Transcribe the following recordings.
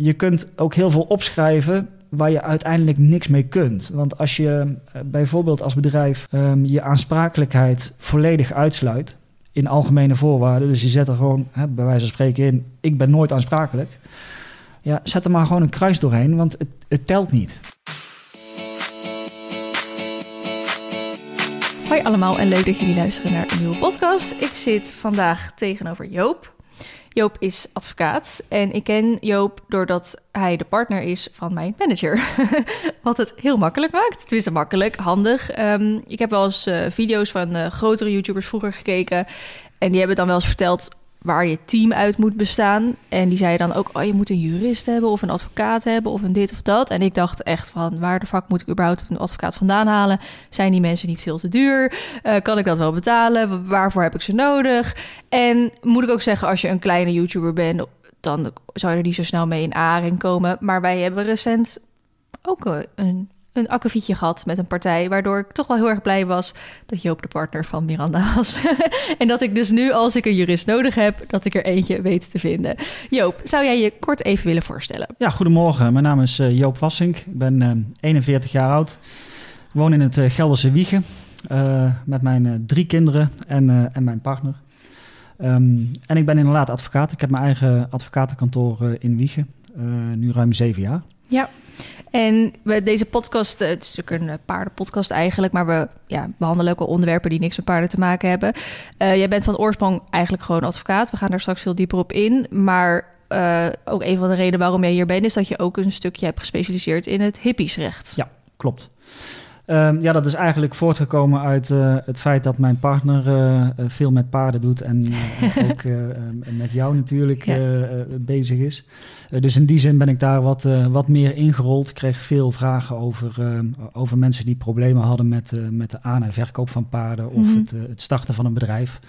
je kunt ook heel veel opschrijven waar je uiteindelijk niks mee kunt. Want als je eh, bijvoorbeeld als bedrijf ehm, je aansprakelijkheid volledig uitsluit in algemene voorwaarden, dus je zet er gewoon hè, bij wijze van spreken in: ik ben nooit aansprakelijk. Ja, zet er maar gewoon een kruis doorheen, want het, het telt niet. Hoi allemaal en leuk dat jullie luisteren naar een nieuwe podcast. Ik zit vandaag tegenover Joop. Joop is advocaat en ik ken Joop doordat hij de partner is van mijn manager. Wat het heel makkelijk maakt. Is makkelijk, handig. Ehm, ik heb wel eens uh, video's van uh, grotere YouTubers vroeger gekeken. En die hebben dan wel eens verteld waar je team uit moet bestaan. En die zei dan ook, oh, je moet een jurist hebben of een advocaat hebben of een dit of dat. En ik dacht echt van, waar de fuck moet ik überhaupt een advocaat vandaan halen? Zijn die mensen niet veel te duur? Uh, kan ik dat wel betalen? Waarvoor heb ik ze nodig? En moet ik ook zeggen, als je een kleine YouTuber bent, dan zou je er niet zo snel mee in aanraking komen. Maar wij hebben recent ook een een akkefietje gehad met een partij, waardoor ik toch wel heel erg blij was dat Joop de partner van Miranda was. en dat ik dus nu, als ik een jurist nodig heb, dat ik er eentje weet te vinden. Joop, zou jij je kort even willen voorstellen? Ja, goedemorgen. Mijn naam is uh, Joop Wassink. Ik ben uh, 41 jaar oud. Ik woon in het uh, Gelderse Wiegen uh, met mijn drie kinderen en, en mijn partner. Um, en ik ben inderdaad advocaat. Ik heb mijn eigen advocatenkantoor in Wiegen, nu ruim zeven jaar. Ja, en we, deze podcast, het is natuurlijk een paardenpodcast eigenlijk, maar we ja, behandelen ook wel onderwerpen die niks met paarden te maken hebben. Uh, jij bent van oorsprong eigenlijk gewoon advocaat. We gaan daar straks veel dieper op in. Maar ook een van de redenen waarom jij hier bent, is dat je ook een stukje hebt gespecialiseerd in het hippiesrecht. Ja, klopt. Um, ja, dat is eigenlijk voortgekomen uit uh, het feit dat mijn partner uh, veel met paarden doet en uh, ook met jou natuurlijk ja. bezig is. dus in die zin ben ik daar wat, wat meer ingerold. Ik kreeg veel vragen over, over mensen die problemen hadden met, met de aan- en verkoop van paarden of mm -hmm. het, het starten van een bedrijf.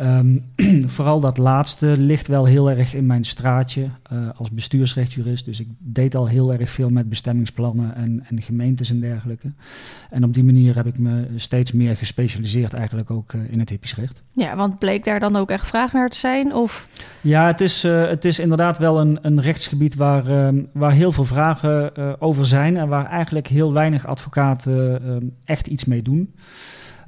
Um, vooral dat laatste ligt wel heel erg in mijn straatje uh, als bestuursrechtjurist. Dus ik deed al heel erg veel met bestemmingsplannen en, en, gemeentes en dergelijke. En op die manier heb ik me steeds meer gespecialiseerd eigenlijk ook uh, in het hippiesrecht. Ja, want bleek daar dan ook echt vraag naar te zijn? Of? Ja, het is, uh, het is inderdaad wel een, een rechtsgebied waar, um, waar heel veel vragen over zijn... en waar eigenlijk heel weinig advocaten um, echt iets mee doen...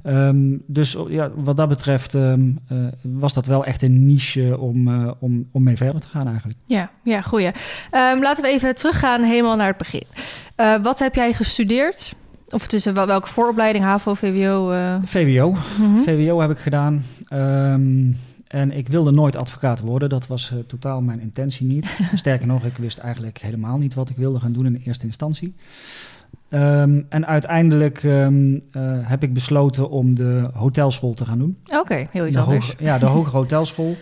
Um, dus ja, wat dat betreft um, uh, was dat wel echt een niche om, uh, om, om mee verder te gaan eigenlijk. Ja, ja goeie. Um, laten we even teruggaan helemaal naar het begin. Uh, wat heb jij gestudeerd? Of tussen welke vooropleiding, HAVO, VWO? VWO. -hmm. VWO heb ik gedaan. en ik wilde nooit advocaat worden. Dat was totaal mijn intentie niet. Sterker nog, ik wist eigenlijk helemaal niet wat ik wilde gaan doen in eerste instantie. Um, en uiteindelijk um, uh, heb ik besloten om de hotelschool te gaan doen. Oké, okay, heel iets de anders. Hoge, ja, de hogere hotelschool.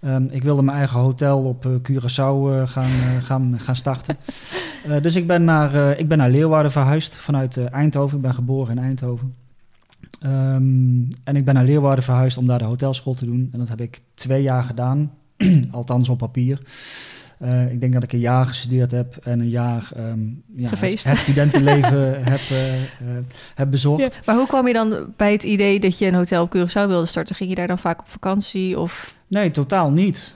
Um, ik wilde mijn eigen hotel op uh, Curaçao uh, gaan, gaan, gaan starten. dus ik ben, naar, ik ben naar Leeuwarden verhuisd vanuit Eindhoven. Ik ben geboren in Eindhoven. en ik ben naar Leeuwarden verhuisd om daar de hotelschool te doen. En dat heb ik twee jaar gedaan, althans op papier. Uh, ik denk dat ik een jaar gestudeerd heb en een jaar um, ja, het, het, studentenleven heb, uh, uh, heb bezorgd. Ja, maar hoe kwam je dan bij het idee dat je een hotel op Curaçao wilde starten? Ging je daar dan vaak op vakantie? Of? Nee, totaal niet.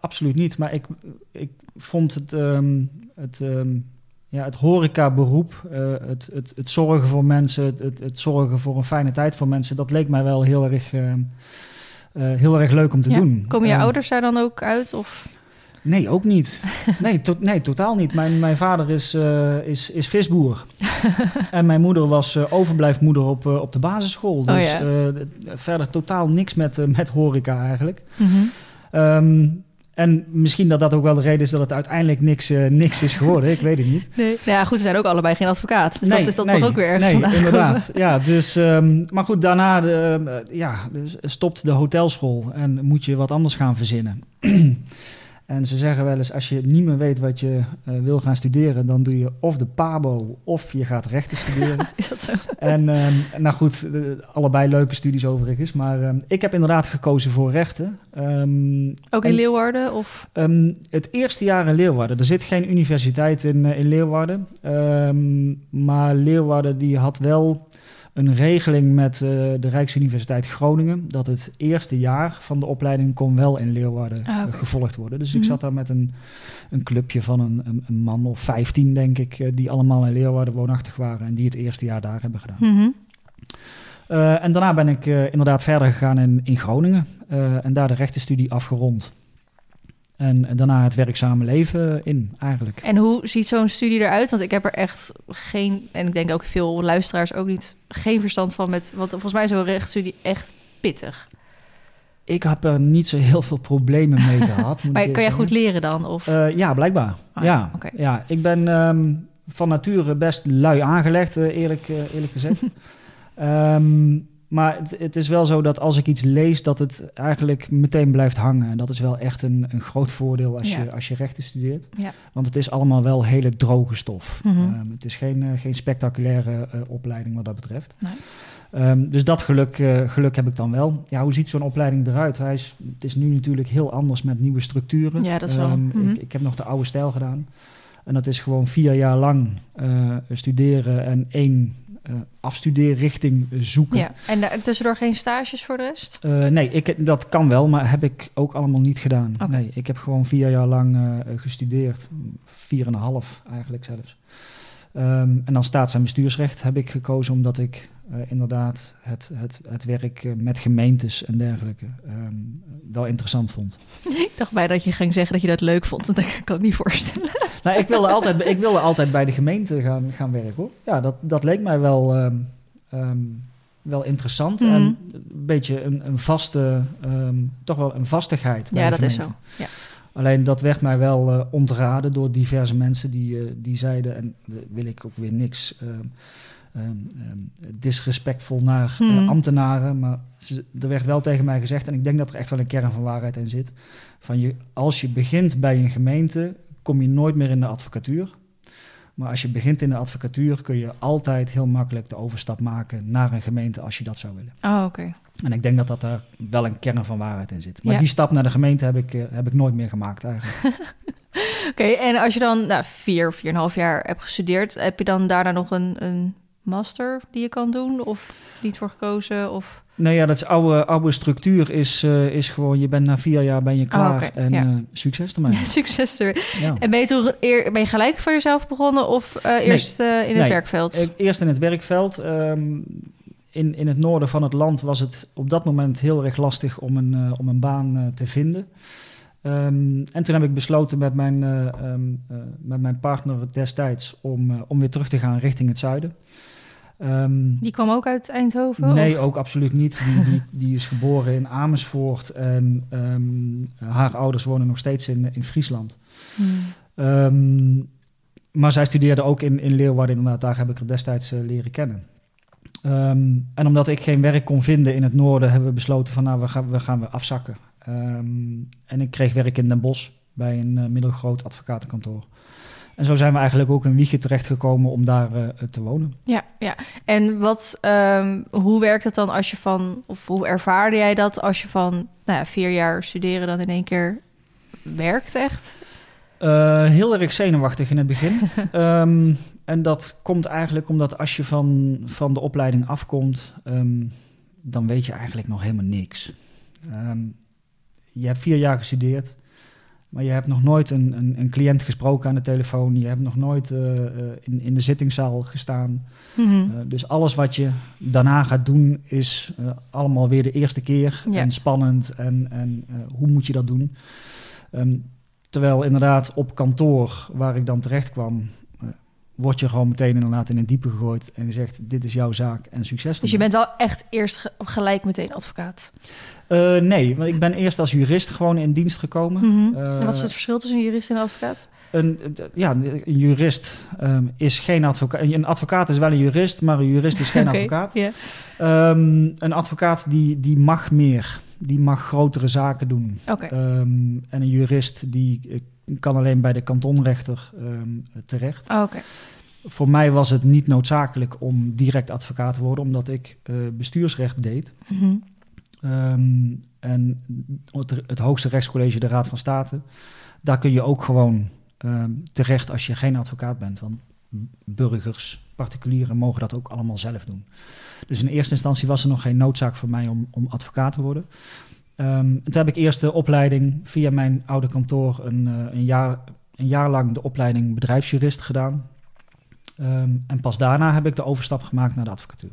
absoluut niet. Maar ik, ik vond het, um, het, um, ja, het horecaberoep, het, het, het zorgen voor mensen, het, het, zorgen voor een fijne tijd voor mensen, dat leek mij wel heel erg, heel erg leuk om te ja. doen. Komen je ouders daar dan ook uit? Of? Nee, ook niet. Nee, nee totaal niet. Mijn, mijn vader is, uh, is, is visboer. en mijn moeder was uh, overblijfmoeder op, uh, op de basisschool. Dus oh, ja. verder totaal niks met, met horeca eigenlijk. Mm -hmm. um, en misschien dat dat ook wel de reden is dat het uiteindelijk niks, niks is geworden. Ik weet het niet. Nee. Nou ja, goed, ze zijn ook allebei geen advocaat. Dus nee, dat is dat nee, toch ook weer ergens nee, inderdaad. Ja, dus, um, maar goed, daarna de, ja, dus stopt de hotelschool en moet je wat anders gaan verzinnen. En ze zeggen wel eens, als je niet meer weet wat je uh, wil gaan studeren, dan doe je of de PABO of je gaat rechten studeren. Is dat zo? En uh, nou goed, uh, allebei leuke studies overigens. Maar ehm, ik heb inderdaad gekozen voor rechten. Um, Ook in en, Leeuwarden? Of? Het eerste jaar in Leeuwarden. Er zit geen universiteit in, in Leeuwarden. maar Leeuwarden die had wel een regeling met uh, de Rijksuniversiteit Groningen dat het eerste jaar van de opleiding kon wel in Leeuwarden ah, okay. gevolgd worden. Dus ik mhm. zat daar met een, een clubje van een, een, een man of 15, denk ik, die allemaal in Leeuwarden woonachtig waren en die het eerste jaar daar hebben gedaan. Mm uh, en daarna ben ik inderdaad verder gegaan in, in Groningen en daar de rechtenstudie afgerond. En, daarna het werkzame leven in, eigenlijk. En hoe ziet zo'n studie eruit? Want ik heb er echt geen, en ik denk ook veel luisteraars ook niet, geen verstand van met, want volgens mij is zo'n rechtsstudie echt pittig. Ik heb er niet zo heel veel problemen mee gehad. maar kan jij goed leren dan? Of? ja, blijkbaar. Oh, ja, okay. ja, ik ben um, van nature best lui aangelegd, eerlijk, eerlijk gezegd. Um, maar het, het, is wel zo dat als ik iets lees, dat het eigenlijk meteen blijft hangen. En dat is wel echt een, een groot voordeel als, je, als je rechten studeert. Ja. Want het is allemaal wel hele droge stof. Mm um, het is geen, uh, geen spectaculaire uh, opleiding wat dat betreft. Nee. Um, dus dat geluk, uh, geluk heb ik dan wel. Ja, hoe ziet zo'n opleiding eruit? Hij is, het is nu natuurlijk heel anders met nieuwe structuren. Ja, dat is wel. Mm -hmm. ik, ik heb nog de oude stijl gedaan. En dat is gewoon vier jaar lang studeren en één afstudeerrichting zoeken. Ja, en daar, tussendoor geen stages voor de rest? Uh, nee, ik, dat kan wel, maar heb ik ook allemaal niet gedaan. Okay. Nee, ik heb gewoon vier jaar lang gestudeerd. Vier en een half eigenlijk zelfs. Um, en dan staats- en bestuursrecht heb ik gekozen omdat ik uh, inderdaad het, het, het werk uh, met gemeentes en dergelijke um, wel interessant vond. Ik dacht bij dat je ging zeggen dat je dat leuk vond. Dat kan ik niet voorstellen. Nou, ik wilde altijd, ik wilde altijd bij de gemeente gaan, gaan werken hoor. Ja, dat, dat leek mij wel, um, um, wel interessant. Mm. En een beetje een, een vaste, toch wel een vastigheid. Ja, dat is zo. Ja. Alleen dat werd mij wel uh, ontraden door diverse mensen die, uh, die zeiden, en wil ik ook weer niks uh, um, um, disrespectvol naar Hmm. ambtenaren, maar ze, er werd wel tegen mij gezegd, en ik denk dat er echt wel een kern van waarheid in zit, van je, als je begint bij een gemeente, kom je nooit meer in de advocatuur. Maar als je begint in de advocatuur, kun je altijd heel makkelijk de overstap maken naar een gemeente als je dat zou willen. Oh, oké. Okay. En ik denk dat dat er wel een kern van waarheid in zit. Maar Ja. die stap naar de gemeente heb ik, uh, heb ik nooit meer gemaakt eigenlijk. Oké, en als je dan nou, vier, vier en een half jaar hebt gestudeerd, heb je dan daarna nog een, een master die je kan doen? Of niet voor gekozen? Of... Nou ja, dat is oude, oude structuur is, uh, is gewoon, je bent na vier jaar ben je klaar Oh, oké, en ja. uh, succes ermee. Succes er. Ja. En ben je, toen eer, ben je gelijk voor jezelf begonnen of uh, eerst in het Nee. werkveld? Eh, Eerst in het werkveld. Um, in, in het noorden van het land was het op dat moment heel erg lastig om een, uh, om een baan uh, te vinden. Um, en toen heb ik besloten met mijn, uh, um, met mijn partner destijds om, om weer terug te gaan richting het zuiden. Um, die kwam ook uit Eindhoven? Nee, of? ook absoluut niet. Die, die, die, is geboren in Amersfoort en haar ouders wonen nog steeds in, in Friesland. Hmm. maar zij studeerde ook in, in Leeuwarden, inderdaad. Daar heb ik haar destijds leren kennen. Um, en omdat ik geen werk kon vinden in het noorden, hebben we besloten van nou, we gaan, we gaan weer afzakken. Um, en ik kreeg werk in Den Bosch bij een uh, middelgroot advocatenkantoor. En zo zijn we eigenlijk ook in Wiegen terechtgekomen om daar uh, te wonen. Ja, ja. En wat, um, hoe werkt het dan als je van, of hoe ervaarde jij dat als je van nou ja, vier jaar studeren dan in één keer werkt echt? Uh, heel erg zenuwachtig in het begin. um, en dat komt eigenlijk omdat als je van, van de opleiding afkomt, um, dan weet je eigenlijk nog helemaal niks. Um, je hebt vier jaar gestudeerd, maar je hebt nog nooit een, een, een cliënt gesproken aan de telefoon. Je hebt nog nooit uh, uh, in, in de zittingszaal gestaan. Mm-hmm. Uh, dus alles wat je daarna gaat doen is allemaal weer de eerste keer Ja. en spannend. En, en hoe moet je dat doen? Um, terwijl inderdaad op kantoor, waar ik dan terecht kwam, word je gewoon meteen inderdaad in een diepe gegooid en gezegd: dit is jouw zaak en succes. Dus je bent wel echt eerst ge gelijk meteen advocaat? Uh, nee, want ik ben eerst als jurist gewoon in dienst gekomen. Uh, en wat is het verschil tussen een jurist en een advocaat? Een, ja, een jurist um, is geen advocaat. Een advocaat is wel een jurist, maar een jurist is geen okay, advocaat. Yeah. Um, een advocaat die, die mag meer, die mag grotere zaken doen. Okay. Um, en een jurist die kan alleen bij de kantonrechter terecht. Oh, okay. Voor mij was het niet noodzakelijk om direct advocaat te worden, omdat ik uh, bestuursrecht deed. Mm-hmm. Um, en het, het, hoogste rechtscollege, de Raad van State, daar kun je ook gewoon um, terecht als je geen advocaat bent. Want burgers particulieren mogen dat ook allemaal zelf doen. Dus in eerste instantie was er nog geen noodzaak voor mij om, om advocaat te worden. Um, toen heb ik eerst de opleiding via mijn oude kantoor een, uh, een, jaar, een jaar lang de opleiding bedrijfsjurist gedaan. Um, en pas daarna heb ik de overstap gemaakt naar de advocatuur.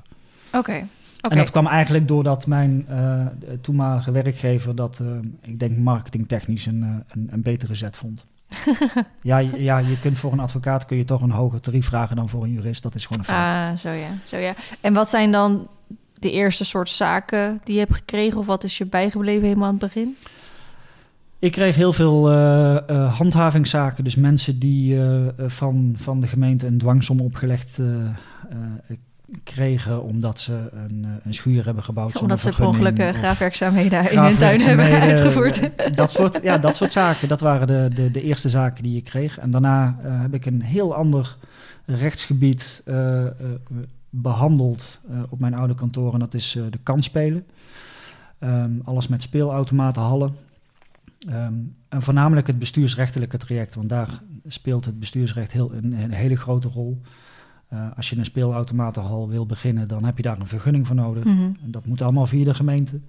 Oké. Okay. Okay. En dat kwam eigenlijk doordat mijn uh, toenmalige werkgever dat, uh, ik denk marketingtechnisch, een, een, een betere zet vond. ja, ja, je kunt voor een advocaat kun je toch een hoger tarief vragen dan voor een jurist. Dat is gewoon een feit. Ah, zo ja, zo ja. En wat zijn dan de eerste soort zaken die je hebt gekregen? Of wat is je bijgebleven helemaal aan het begin? Ik kreeg heel veel uh, uh, handhavingszaken. Dus mensen die uh, van, van de gemeente een dwangsom opgelegd kregen omdat ze een, een schuur hebben gebouwd. Ja, omdat ze per ongeluk graafwerkzaamheden in hun tuin hebben uitgevoerd. Dat soort, ja, dat soort zaken, dat waren de, de, de eerste zaken die ik kreeg. En daarna heb ik een heel ander rechtsgebied behandeld op mijn oude kantoor. En dat is de kansspelen. Um, alles met speelautomaten, hallen. Um, en voornamelijk het bestuursrechtelijke traject, want daar speelt het bestuursrecht heel, een, een hele grote rol. Uh, als je een speelautomatenhal wil beginnen, dan heb je daar een vergunning voor nodig. Mm -hmm. En dat moet allemaal via de gemeente.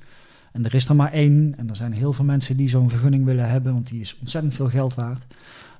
En er is er maar één. En er zijn heel veel mensen die zo'n vergunning willen hebben, want die is ontzettend veel geld waard.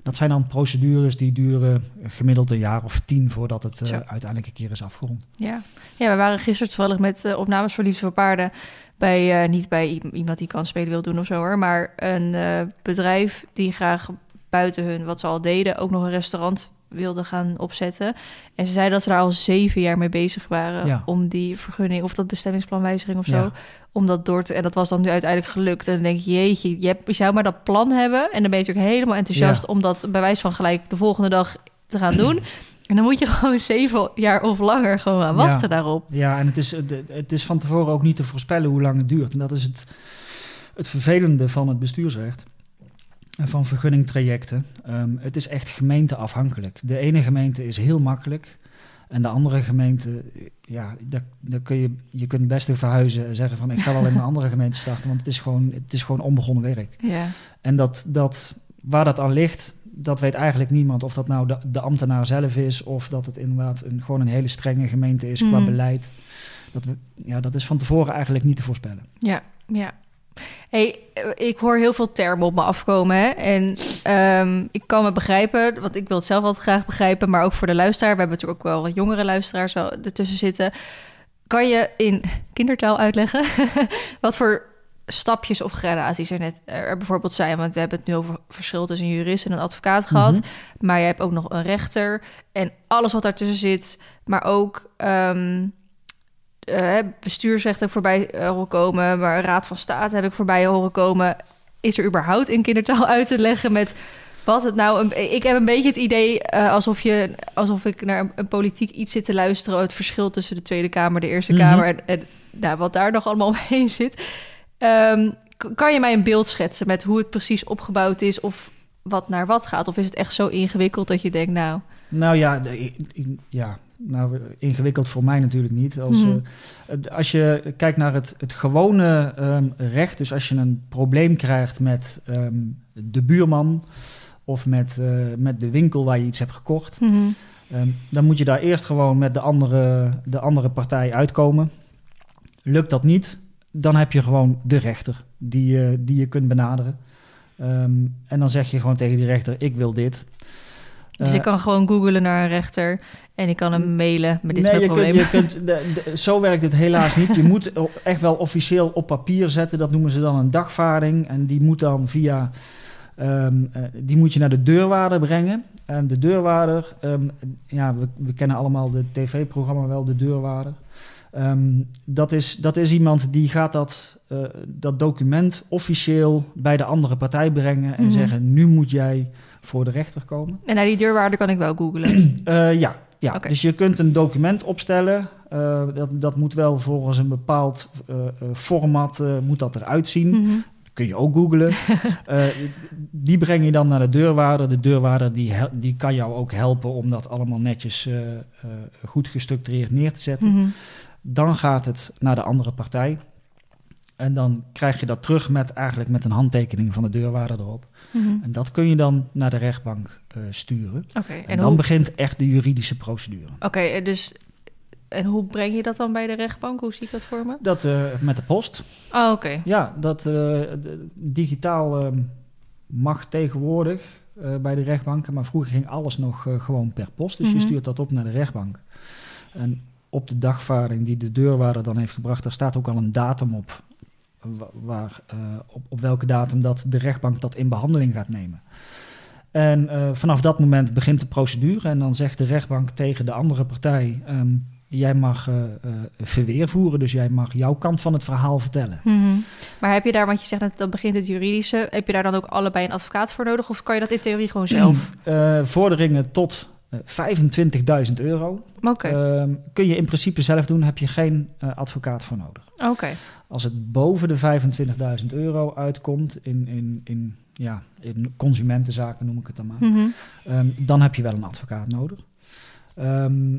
Dat zijn dan procedures die duren gemiddeld een jaar of tien voordat het uh, uiteindelijk een keer is afgerond. Ja, ja we waren gisteren toevallig met uh, opnames voor Liefde voor Paarden bij, uh, niet bij iemand die kan spelen wil doen of zo hoor, maar een bedrijf die graag buiten hun, wat ze al deden, ook nog een restaurant wilde gaan opzetten. En ze zeiden dat ze daar al zeven jaar mee bezig waren ja. om die vergunning of dat bestemmingsplanwijziging of zo, ja. om dat door te. En dat was dan nu uiteindelijk gelukt. En dan denk je, jeetje, je, hebt, je zou maar dat plan hebben. En dan ben je natuurlijk helemaal enthousiast ja. om dat bij wijze van gelijk de volgende dag te gaan doen. En dan moet je gewoon zeven jaar of langer gewoon aan wachten daarop. Ja, en het is, het is van tevoren ook niet te voorspellen hoe lang het duurt. En dat is het, het vervelende van het bestuursrecht. Van vergunningtrajecten. Um, het is echt gemeenteafhankelijk. De ene gemeente is heel makkelijk. En de andere gemeente, ja, daar, daar kun je, je kunt best verhuizen en zeggen van ik ga wel in een andere gemeente starten. Want het is gewoon, het is gewoon onbegonnen werk. Ja. En dat, dat, waar dat aan ligt, dat weet eigenlijk niemand. Of dat nou de, de ambtenaar zelf is, of dat het inderdaad een, gewoon een hele strenge gemeente is mm. qua beleid. Dat, we, ja, dat is van tevoren eigenlijk niet te voorspellen. Ja, ja. Hey, ik hoor heel veel termen op me afkomen. Hè? En um, ik kan me begrijpen, want ik wil het zelf altijd graag begrijpen, maar ook voor de luisteraar. We hebben natuurlijk ook wel wat jongere luisteraars ertussen zitten. Kan je in kindertaal uitleggen wat voor stapjes of gradaties er net er bijvoorbeeld zijn. Want we hebben het nu over verschil tussen een jurist en een advocaat gehad. Mm -hmm. Maar je hebt ook nog een rechter en alles wat daartussen zit. Maar ook um, uh, bestuursrecht heb ik voorbij uh, horen komen. Maar raad van state heb ik voorbij horen komen. Is er überhaupt in kindertaal uit te leggen met wat het nou... Een, ik heb een beetje het idee uh, alsof, je, alsof ik naar een, een, politiek iets zit te luisteren... het verschil tussen de Tweede Kamer de Eerste mm -hmm. Kamer... en, en nou, wat daar nog allemaal omheen zit... Um, kan je mij een beeld schetsen met hoe het precies opgebouwd is of wat naar wat gaat? Of is het echt zo ingewikkeld dat je denkt, nou... Nou ja, de, ja nou, ingewikkeld voor mij natuurlijk niet. Als, mm. uh, als je kijkt naar het, het gewone um, recht, dus als je een probleem krijgt met um, de buurman of met, uh, met de winkel waar je iets hebt gekocht, mm -hmm. um, dan moet je daar eerst gewoon met de andere, de andere partij uitkomen. Lukt dat niet, dan heb je gewoon de rechter die, uh, die je kunt benaderen. En dan zeg je gewoon tegen die rechter: Ik wil dit. Dus uh, ik kan gewoon googlen naar een rechter en ik kan hem mailen met dit nee, je probleem. Kunt, je kunt, de, de, zo werkt het helaas niet. Je moet echt wel officieel op papier zetten. Dat noemen ze dan een dagvaarding. En die moet dan via. Um, uh, die moet je naar de deurwaarder brengen. En de deurwaarder, um, ja, we, we kennen allemaal de tv-programma wel, de deurwaarder. Um, dat, is, dat is iemand die gaat dat, uh, dat document officieel bij de andere partij brengen en mm -hmm. zeggen: nu moet jij voor de rechter komen. En naar die deurwaarder kan ik wel googlen. uh, ja, ja. Okay. dus je kunt een document opstellen. Uh, dat, dat moet wel volgens een bepaald format moet dat eruit zien. Mm -hmm. Kun je ook googlen. die breng je dan naar de deurwaarder. De deurwaarder die, die kan jou ook helpen om dat allemaal netjes goed gestructureerd neer te zetten. Mm -hmm. Dan gaat het naar de andere partij. En dan krijg je dat terug met eigenlijk met een handtekening van de deurwaarder erop. Mhm. En dat kun je dan naar de rechtbank eh, sturen. Oké, En, en, dan hoe, begint echt de juridische procedure. oké, eh, dus en hoe breng je dat dan bij de rechtbank? Hoe zie ik dat voor me? Dat eh, met de post. Oh, oké. Ja, dat digitaal mag tegenwoordig bij de rechtbanken, maar vroeger ging alles nog gewoon per post. Dus Mhm. je stuurt dat op naar de rechtbank. En op de dagvaarding die de deurwaarder dan heeft gebracht, daar staat ook al een datum op. wa- Waar, eh, op, op welke datum dat de rechtbank dat in behandeling gaat nemen. En eh, vanaf dat moment begint de procedure en dan zegt de rechtbank tegen de andere partij: ehm, jij mag eh, verweer voeren, dus jij mag jouw kant van het verhaal vertellen. Mhm. Maar heb je daar, want je zegt dat dan begint het juridische, heb je daar dan ook allebei een advocaat voor nodig? Of kan je dat in theorie gewoon zelf? Vorderingen tot eh, 25.000 euro ehm, kun je in principe zelf doen, heb je geen advocaat voor nodig. oké. Als het boven de 25.000 euro uitkomt in, in, in, ja, in consumentenzaken, noem ik het dan maar, Mhm. ehm, dan heb je wel een advocaat nodig. Ehm,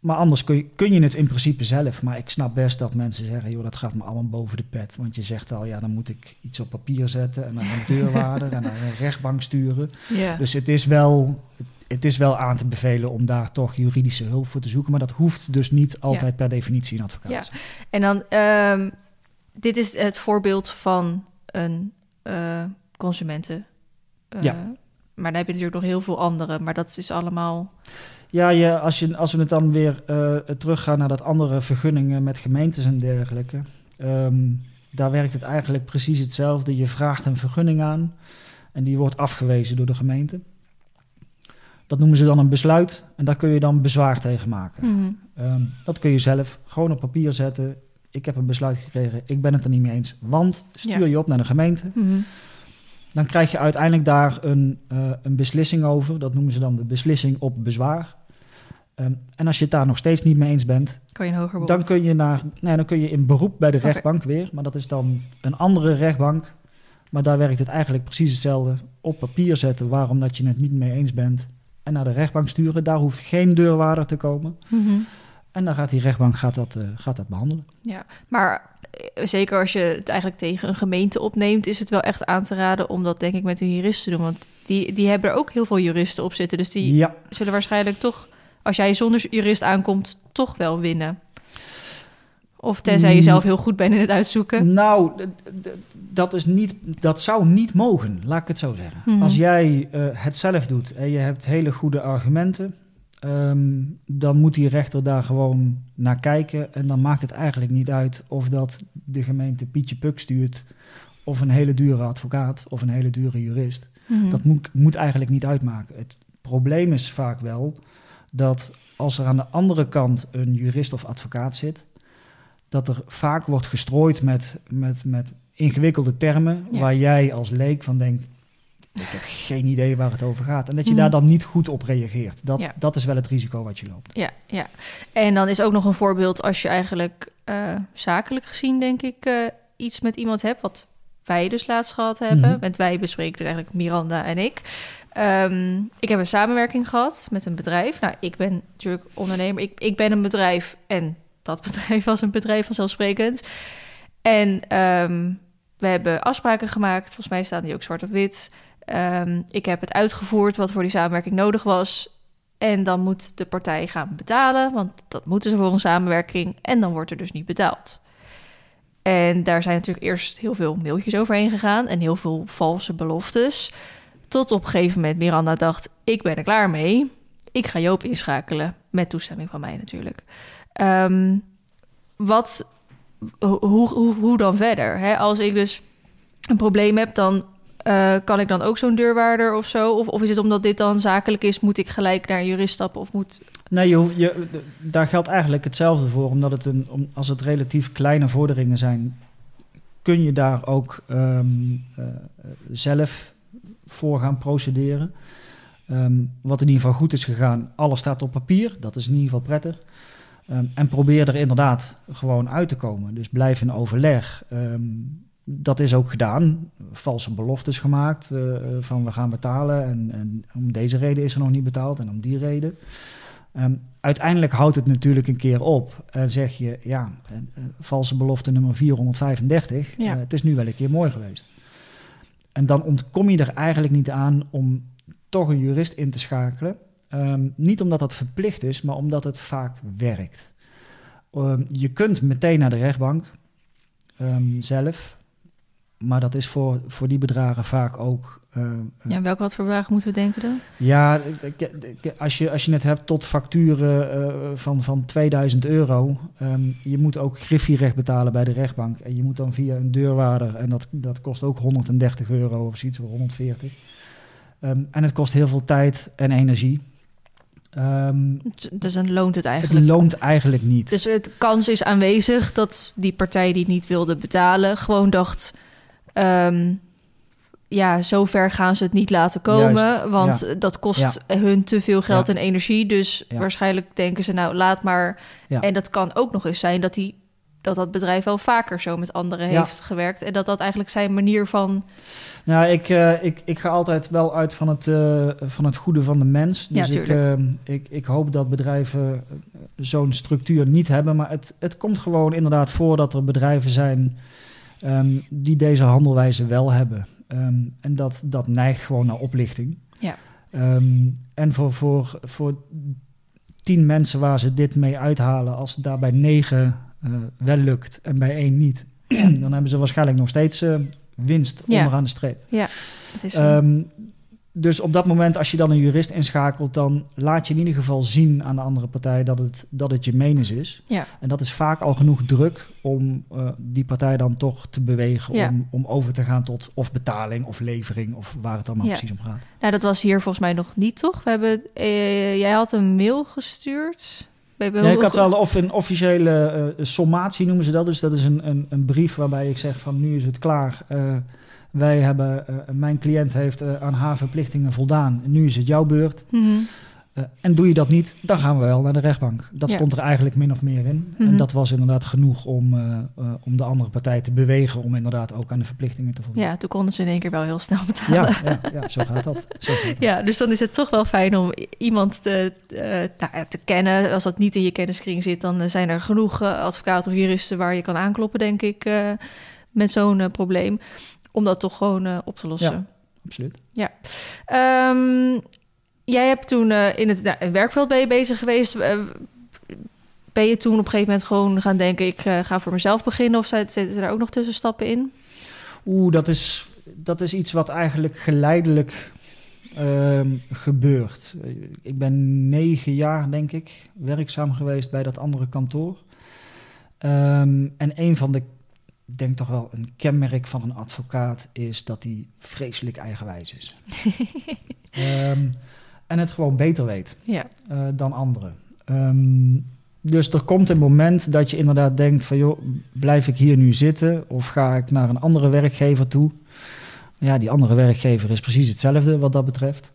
maar anders kun je, kun je het in principe zelf. Maar ik snap best dat mensen zeggen, joh, dat gaat me allemaal boven de pet. Want je zegt al, ja, dan moet ik iets op papier zetten en naar een deurwaarder en naar een rechtbank sturen. Dus het is, wel, het is wel aan te bevelen om daar toch juridische hulp voor te zoeken. Maar dat hoeft dus niet altijd per definitie een advocaat Ja. En dan, ehm, dit is het voorbeeld van een eh, consumenten. eh, Ja. Maar dan heb je natuurlijk nog heel veel andere, maar dat is allemaal. Ja, je, als, je, als we het dan weer eh teruggaan naar dat andere vergunningen met gemeentes en dergelijke. ehm, daar werkt het eigenlijk precies hetzelfde. Je vraagt een vergunning aan en die wordt afgewezen door de gemeente. Dat noemen ze dan een besluit en daar kun je dan bezwaar tegen maken. Mhm. Ehm, dat kun je zelf gewoon op papier zetten. Ik heb een besluit gekregen, ik ben het er niet mee eens. Want stuur je op naar de gemeente. Mhm. Dan krijg je uiteindelijk daar een, eh, een beslissing over. Dat noemen ze dan de beslissing op bezwaar. Ehm, en als je het daar nog steeds niet mee eens bent, Kan je een dan kun je, naar, nee, dan kun je in beroep bij de rechtbank weer. Maar dat is dan een andere rechtbank. Maar daar werkt het eigenlijk precies hetzelfde. Op papier zetten waarom dat je het niet mee eens bent. En naar de rechtbank sturen. Daar hoeft geen deurwaarder te komen. Mhm. En dan gaat die rechtbank gaat dat, eh, gaat dat behandelen. Ja, maar eh, zeker als je het eigenlijk tegen een gemeente opneemt, is het wel echt aan te raden om dat denk ik met een jurist te doen. Want die, die hebben er ook heel veel juristen op zitten. Dus die Ja, zullen waarschijnlijk toch, als jij zonder jurist aankomt, toch wel winnen. Of tenzij je Mm. zelf heel goed bent in het uitzoeken. Nou, dat, is niet, dat zou niet mogen, laat ik het zo zeggen. Mhm. Als jij eh, het zelf doet en je hebt hele goede argumenten, ehm, dan moet die rechter daar gewoon naar kijken. En dan maakt het eigenlijk niet uit of dat de gemeente Pietje Puk stuurt, of een hele dure advocaat, of een hele dure jurist. Mhm. Dat moet, moet eigenlijk niet uitmaken. Het probleem is vaak wel dat als er aan de andere kant een jurist of advocaat zit, dat er vaak wordt gestrooid met, met, met ingewikkelde termen Ja. waar jij als leek van denkt, ik heb geen idee waar het over gaat. En dat je daar dan niet goed op reageert. Dat, Ja. dat is wel het risico wat je loopt. Ja, ja. En dan is ook nog een voorbeeld als je eigenlijk eh, zakelijk gezien, denk ik, eh, iets met iemand hebt. Wat wij dus laatst gehad hebben. Mhm. Met wij bespreken dus eigenlijk Miranda en ik. Ehm, ik heb een samenwerking gehad met een bedrijf. Nou, ik ben natuurlijk ondernemer. Ik, ik ben een bedrijf en dat bedrijf was een bedrijf vanzelfsprekend. En ehm, we hebben afspraken gemaakt. Volgens mij staan die ook zwart op wit. Ehm, ik heb het uitgevoerd wat voor die samenwerking nodig was. En dan moet de partij gaan betalen, want dat moeten ze voor een samenwerking. En dan wordt er dus niet betaald. En daar zijn natuurlijk eerst heel veel mailtjes overheen gegaan en heel veel valse beloftes. Tot op een gegeven moment Miranda dacht: ik ben er klaar mee. Ik ga Joop inschakelen. Met toestemming van mij natuurlijk. Ehm, wat, ho- hoe, hoe, hoe dan verder? Hè? Als ik dus een probleem heb, dan eh, kan ik dan ook zo'n deurwaarder of zo? Of, of is het omdat dit dan zakelijk is, moet ik gelijk naar een jurist stappen? Of moet... Nee, je, daar geldt eigenlijk hetzelfde voor. Omdat het een, om, als het relatief kleine vorderingen zijn, kun je daar ook ehm, eh, zelf voor gaan procederen. Ehm, wat in ieder geval goed is gegaan, alles staat op papier. Dat is in ieder geval prettig. Ehm, en probeer er inderdaad gewoon uit te komen. Dus blijf in overleg. Dat is ook gedaan. Valse beloftes gemaakt eh, van we gaan betalen. En, en om deze reden is er nog niet betaald en om die reden. Ehm, uiteindelijk houdt het natuurlijk een keer op. En zeg je, ja, eh, eh, valse belofte nummer 435. Ja. eh, het is nu wel een keer mooi geweest. En dan ontkom je er eigenlijk niet aan om toch een jurist in te schakelen. Ehm, niet omdat dat verplicht is, maar omdat het vaak werkt. Ehm, je kunt meteen naar de rechtbank zelf. Maar dat is voor, voor die bedragen vaak ook. eh, Ja, welke wat voor bedragen moeten we denken dan? ja, als je, als je het hebt tot facturen eh, van, van 2000 euro. ehm, je moet ook griffierecht betalen bij de rechtbank. En je moet dan via een deurwaarder. En dat, dat kost ook 130 euro of zoiets, of 140. Ehm, en het kost heel veel tijd en energie. Ehm, Dus dan loont het het eigenlijk. loont eigenlijk niet. Dus het kans is aanwezig dat die partij die het niet wilde betalen, gewoon dacht. Ehm, ja, zover gaan ze het niet laten komen. Juist, want dat kost hun te veel geld Ja. en energie. Dus waarschijnlijk denken ze, nou, laat maar. En dat kan ook nog eens zijn dat die, dat, dat bedrijf wel vaker zo met anderen heeft gewerkt. En dat dat eigenlijk zijn manier van. Nou, ik, eh, ik, ik ga altijd wel uit van het, eh, van het goede van de mens. Dus ik, eh, ik, ik hoop dat bedrijven zo'n structuur niet hebben. Maar het, het komt gewoon inderdaad voor dat er bedrijven zijn ehm, die deze handelwijze wel hebben. Ehm, en dat, dat neigt gewoon naar oplichting. Ja. Ehm, en voor, voor, voor tien mensen waar ze dit mee uithalen, als het daar bij negen eh, wel lukt en bij één niet, dan hebben ze waarschijnlijk nog steeds eh, winst Ja. onderaan de streep. Het is zo. Dus op dat moment, als je dan een jurist inschakelt, dan laat je in ieder geval zien aan de andere partij dat het, dat het je menens is. Ja. En dat is vaak al genoeg druk om eh, die partij dan toch te bewegen Ja. om, om over te gaan tot of betaling of levering of waar het allemaal Ja. precies om gaat. Nou, dat was hier volgens mij nog niet, toch? We hebben, eh, jij had een mail gestuurd. Ja, ik had wel of een officiële eh, sommatie noemen ze dat. Dus dat is een, een, een brief waarbij ik zeg van nu is het klaar. Wij hebben, eh, mijn cliënt heeft eh, aan haar verplichtingen voldaan. Nu is het jouw beurt. Mhm. Eh, en doe je dat niet, dan gaan we wel naar de rechtbank. Dat Ja. stond er eigenlijk min of meer in. Mhm. En dat was inderdaad genoeg om, om de andere partij te bewegen om inderdaad ook aan de verplichtingen te voldoen. Ja, toen konden ze in één keer wel heel snel betalen. ja, ja, ja, zo gaat dat. Zo gaat dat. Ja, dus dan is het toch wel fijn om iemand te, nou te kennen. Als dat niet in je kenniskring zit, dan zijn er genoeg advocaten of juristen waar je kan aankloppen, denk ik, met zo'n probleem. Om dat toch gewoon eh, op te lossen. Absoluut. Ehm, jij hebt toen eh, in het nou, werkveld ben je bezig geweest. Eh, ben je toen op een gegeven moment gewoon gaan denken... ik ga voor mezelf beginnen? Of zit- zitten er ook nog tussenstappen in? Oeh, dat is, dat is iets wat eigenlijk geleidelijk ehm, gebeurt. Ik ben negen jaar, denk ik, werkzaam geweest bij dat andere kantoor. Ehm, en een van de, denk toch wel een kenmerk van een advocaat is dat hij vreselijk eigenwijs is. Ehm, en het gewoon beter weet Ja, eh, dan anderen. Ehm, dus er komt een moment dat je inderdaad denkt van joh, blijf ik hier nu zitten of ga ik naar een andere werkgever toe? Ja, die andere werkgever is precies hetzelfde wat dat betreft.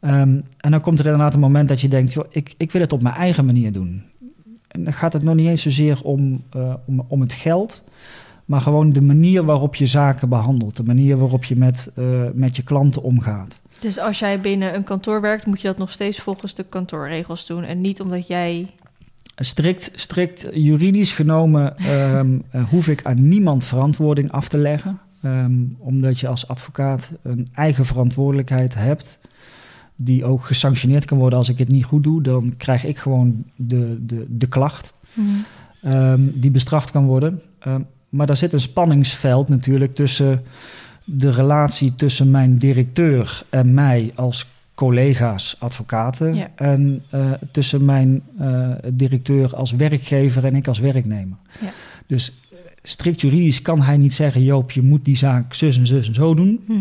Ehm, en dan komt er inderdaad een moment dat je denkt, joh, ik, ik wil het op mijn eigen manier doen. En dan gaat het nog niet eens zozeer om, eh, om, om het geld, maar gewoon de manier waarop je zaken behandelt, de manier waarop je met, eh, met je klanten omgaat. dus als jij binnen een kantoor werkt... moet je dat nog steeds volgens de kantoorregels doen... en niet omdat jij... Strikt, strikt juridisch genomen ehm, eh, hoef ik aan niemand verantwoording af te leggen. Ehm, omdat je als advocaat een eigen verantwoordelijkheid hebt. Die ook gesanctioneerd kan worden als ik het niet goed doe. Dan krijg ik gewoon de, de, de klacht ehm, die bestraft kan worden. Maar daar zit een spanningsveld natuurlijk tussen de relatie tussen mijn directeur en mij als collega's, advocaten. Ja. En eh, tussen mijn eh, directeur als werkgever en ik als werknemer. Ja. Dus eh, strikt juridisch kan hij niet zeggen: Joop, je moet die zaak zus en zus en zo doen. Mhm.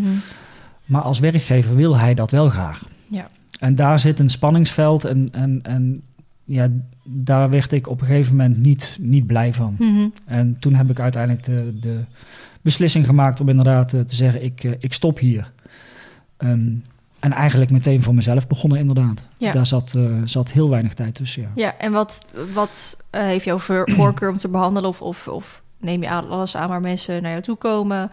Maar als werkgever wil hij dat wel graag. Ja. En daar zit een spanningsveld en, en, en ja, daar werd ik op een gegeven moment niet, niet blij van. Mhm. En toen heb ik uiteindelijk de, de beslissing gemaakt om inderdaad eh, te zeggen, ik, eh, ik stop hier. Ehm, en eigenlijk meteen voor mezelf begonnen inderdaad. Ja. Daar zat, eh, zat heel weinig tijd tussen, ja. Ja, en wat, wat heeft jouw voor- voorkeur om te behandelen? Of, of, of neem je alles aan waar mensen naar jou toe komen?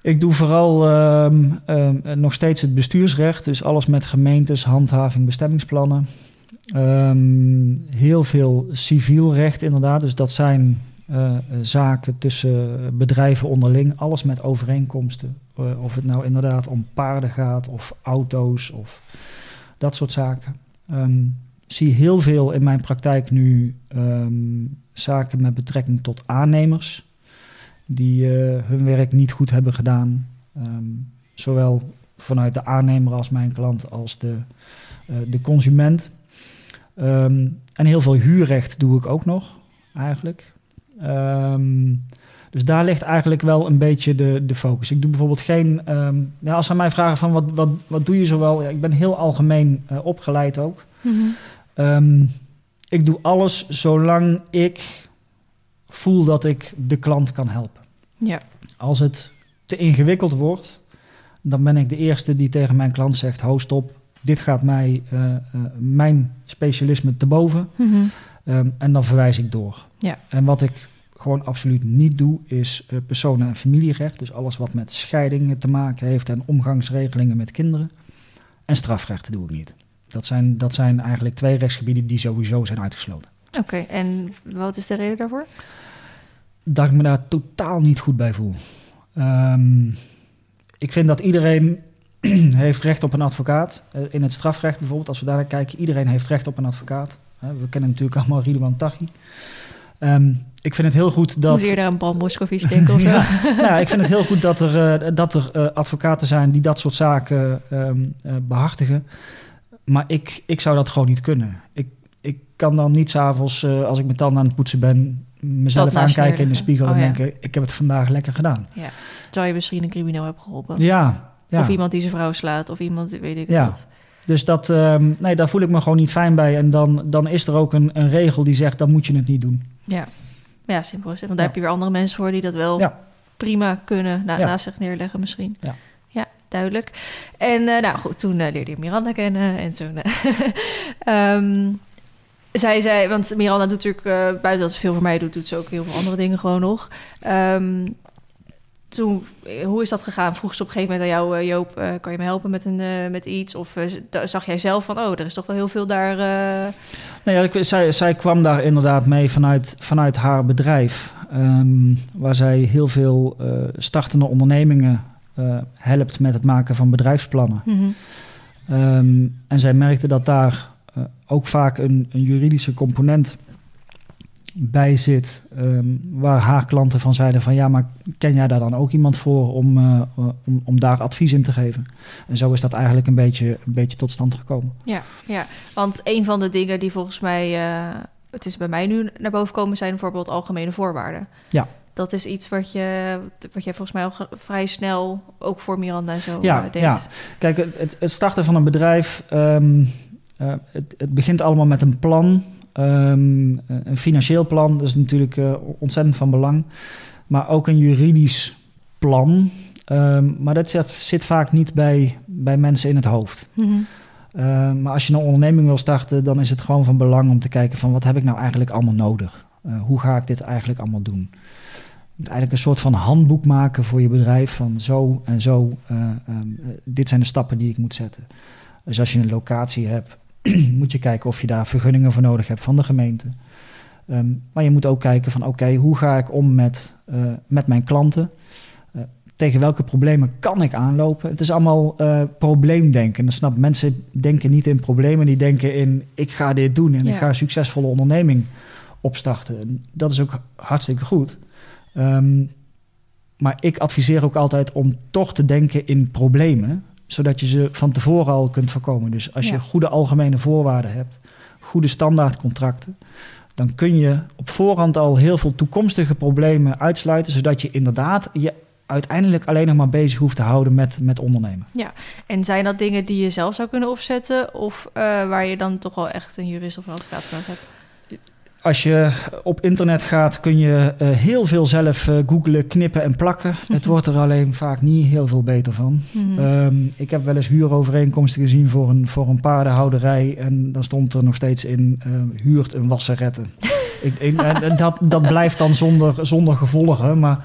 Ik doe vooral ehm, ehm, nog steeds het bestuursrecht. Dus alles met gemeentes, handhaving, bestemmingsplannen. Ehm, heel veel civiel recht inderdaad. Dus dat zijn uh, zaken tussen bedrijven onderling. Alles met overeenkomsten. Uh, of het nou inderdaad om paarden gaat of auto's of dat soort zaken. Um, zie heel veel in mijn praktijk nu um, zaken met betrekking tot aannemers. Die uh, hun werk niet goed hebben gedaan. zowel vanuit de aannemer als mijn klant als de, de consument. Um, en heel veel huurrecht doe ik ook nog, eigenlijk. Um, dus daar ligt eigenlijk wel een beetje de, de focus. Ik doe bijvoorbeeld geen. Um, ja, als ze mij vragen van wat, wat, wat doe je zowel? Ja, ik ben heel algemeen uh, opgeleid ook. Mm -hmm. ik doe alles zolang ik voel dat ik de klant kan helpen. Ja. Als het te ingewikkeld wordt, dan ben ik de eerste die tegen mijn klant zegt: hou stop, dit gaat mij, uh, uh, mijn specialisme te boven. Mm -hmm. um, en dan verwijs ik door. Ja. En wat ik gewoon absoluut niet doe, is uh, personen- en familierecht. Dus alles wat met scheidingen te maken heeft en omgangsregelingen met kinderen. En strafrechten doe ik niet. Dat zijn, dat zijn eigenlijk twee rechtsgebieden die sowieso zijn uitgesloten. Oké, okay, en wat is de reden daarvoor? Dat ik me daar totaal niet goed bij voel. Um, ik vind dat iedereen heeft recht op een advocaat. Uh, in het strafrecht bijvoorbeeld, als we daar naar kijken, iedereen heeft recht op een advocaat. We kennen natuurlijk allemaal Ridwan Taghi. Um, ik vind het heel goed dat... Moet je daar een Paul Moscovici denken of zo? ja, nou, ik vind het heel goed dat er, uh, dat er uh, advocaten zijn die dat soort zaken um, uh, behartigen. Maar ik, ik zou dat gewoon niet kunnen. Ik, ik kan dan niet s'avonds, als ik mijn tanden aan het poetsen ben... mezelf aankijken in de spiegel oh, en ja. denken... ik heb het vandaag lekker gedaan. Ja. Terwijl je misschien een crimineel hebt geholpen. Ja, ja. Of iemand die zijn vrouw slaat, of iemand, weet ik ja. wat. Dus dat, um, nee, daar voel ik me gewoon niet fijn bij. En dan, dan is er ook een, een regel die zegt, dan moet je het niet doen. Ja, ja simpel is het. Want daar ja. heb je weer andere mensen voor die dat wel ja. prima kunnen na, naast zich neerleggen misschien. Ja, ja duidelijk. En uh, nou goed, toen uh, leerde je Miranda kennen. En toen... Uh, um, zij zei, want Miranda doet natuurlijk, buiten dat ze veel voor mij doet, doet ze ook heel veel andere dingen gewoon nog. Um, toen, hoe is dat gegaan? Vroeg ze op een gegeven moment aan jou, Joop, uh, kan je me helpen met, een, met iets? Of zag jij zelf van, oh, er is toch wel heel veel daar... Nee, ja, ik, zij, zij kwam daar inderdaad mee vanuit, vanuit haar bedrijf. Um, waar zij heel veel startende ondernemingen helpt met het maken van bedrijfsplannen. Mm -hmm. um, en zij merkte dat daar ook vaak een, een juridische component bij zit, um, waar haar klanten van zeiden van ja, maar ken jij daar dan ook iemand voor om, uh, om, om daar advies in te geven? En zo is dat eigenlijk een beetje, een beetje tot stand gekomen. Ja, ja, want een van de dingen die volgens mij, uh, het is bij mij nu naar boven komen, zijn bijvoorbeeld algemene voorwaarden. Ja. Dat is iets wat je, wat jij volgens mij al vrij snel ook voor Miranda zo ja, uh, deed. Ja, kijk, het, het starten van een bedrijf, um, het, het begint allemaal met een plan. Um, een financieel plan dat is natuurlijk uh, ontzettend van belang. Maar ook een juridisch plan. Um, maar dat zit, zit, vaak niet bij, bij mensen in het hoofd. Mm -hmm. uh, maar als je een onderneming wil starten, dan is het gewoon van belang om te kijken van wat heb ik nou eigenlijk allemaal nodig? Uh, hoe ga ik dit eigenlijk allemaal doen? Eigenlijk een soort van handboek maken voor je bedrijf van zo en zo. Um, dit zijn de stappen die ik moet zetten. Dus als je een locatie hebt, moet je kijken of je daar vergunningen voor nodig hebt van de gemeente. Um, maar je moet ook kijken van oké, okay, hoe ga ik om met, uh, met mijn klanten? Uh, tegen welke problemen kan ik aanlopen? Het is allemaal uh, probleemdenken. Dan snap mensen denken niet in problemen, die denken in ik ga dit doen en ja. ik ga een succesvolle onderneming opstarten. Dat is ook hartstikke goed. Um, maar ik adviseer ook altijd om toch te denken in problemen zodat je ze van tevoren al kunt voorkomen. Dus als je goede algemene voorwaarden hebt, goede standaardcontracten, dan kun je op voorhand al heel veel toekomstige problemen uitsluiten, zodat je inderdaad je uiteindelijk alleen nog maar bezig hoeft te houden met, met ondernemen. Ja, en zijn dat dingen die je zelf zou kunnen opzetten, of uh, waar je dan toch wel echt een jurist of een advocaat nodig hebt? Als je op internet gaat, kun je uh, heel veel zelf uh, googlen, knippen en plakken. Het wordt er alleen vaak niet heel veel beter van. Mhm. Um, ik heb wel eens huurovereenkomsten gezien voor een, voor een paardenhouderij. En dan stond er nog steeds in, uh, huurt een wasserette. ik, ik, en dat, dat blijft dan zonder, zonder gevolgen. Maar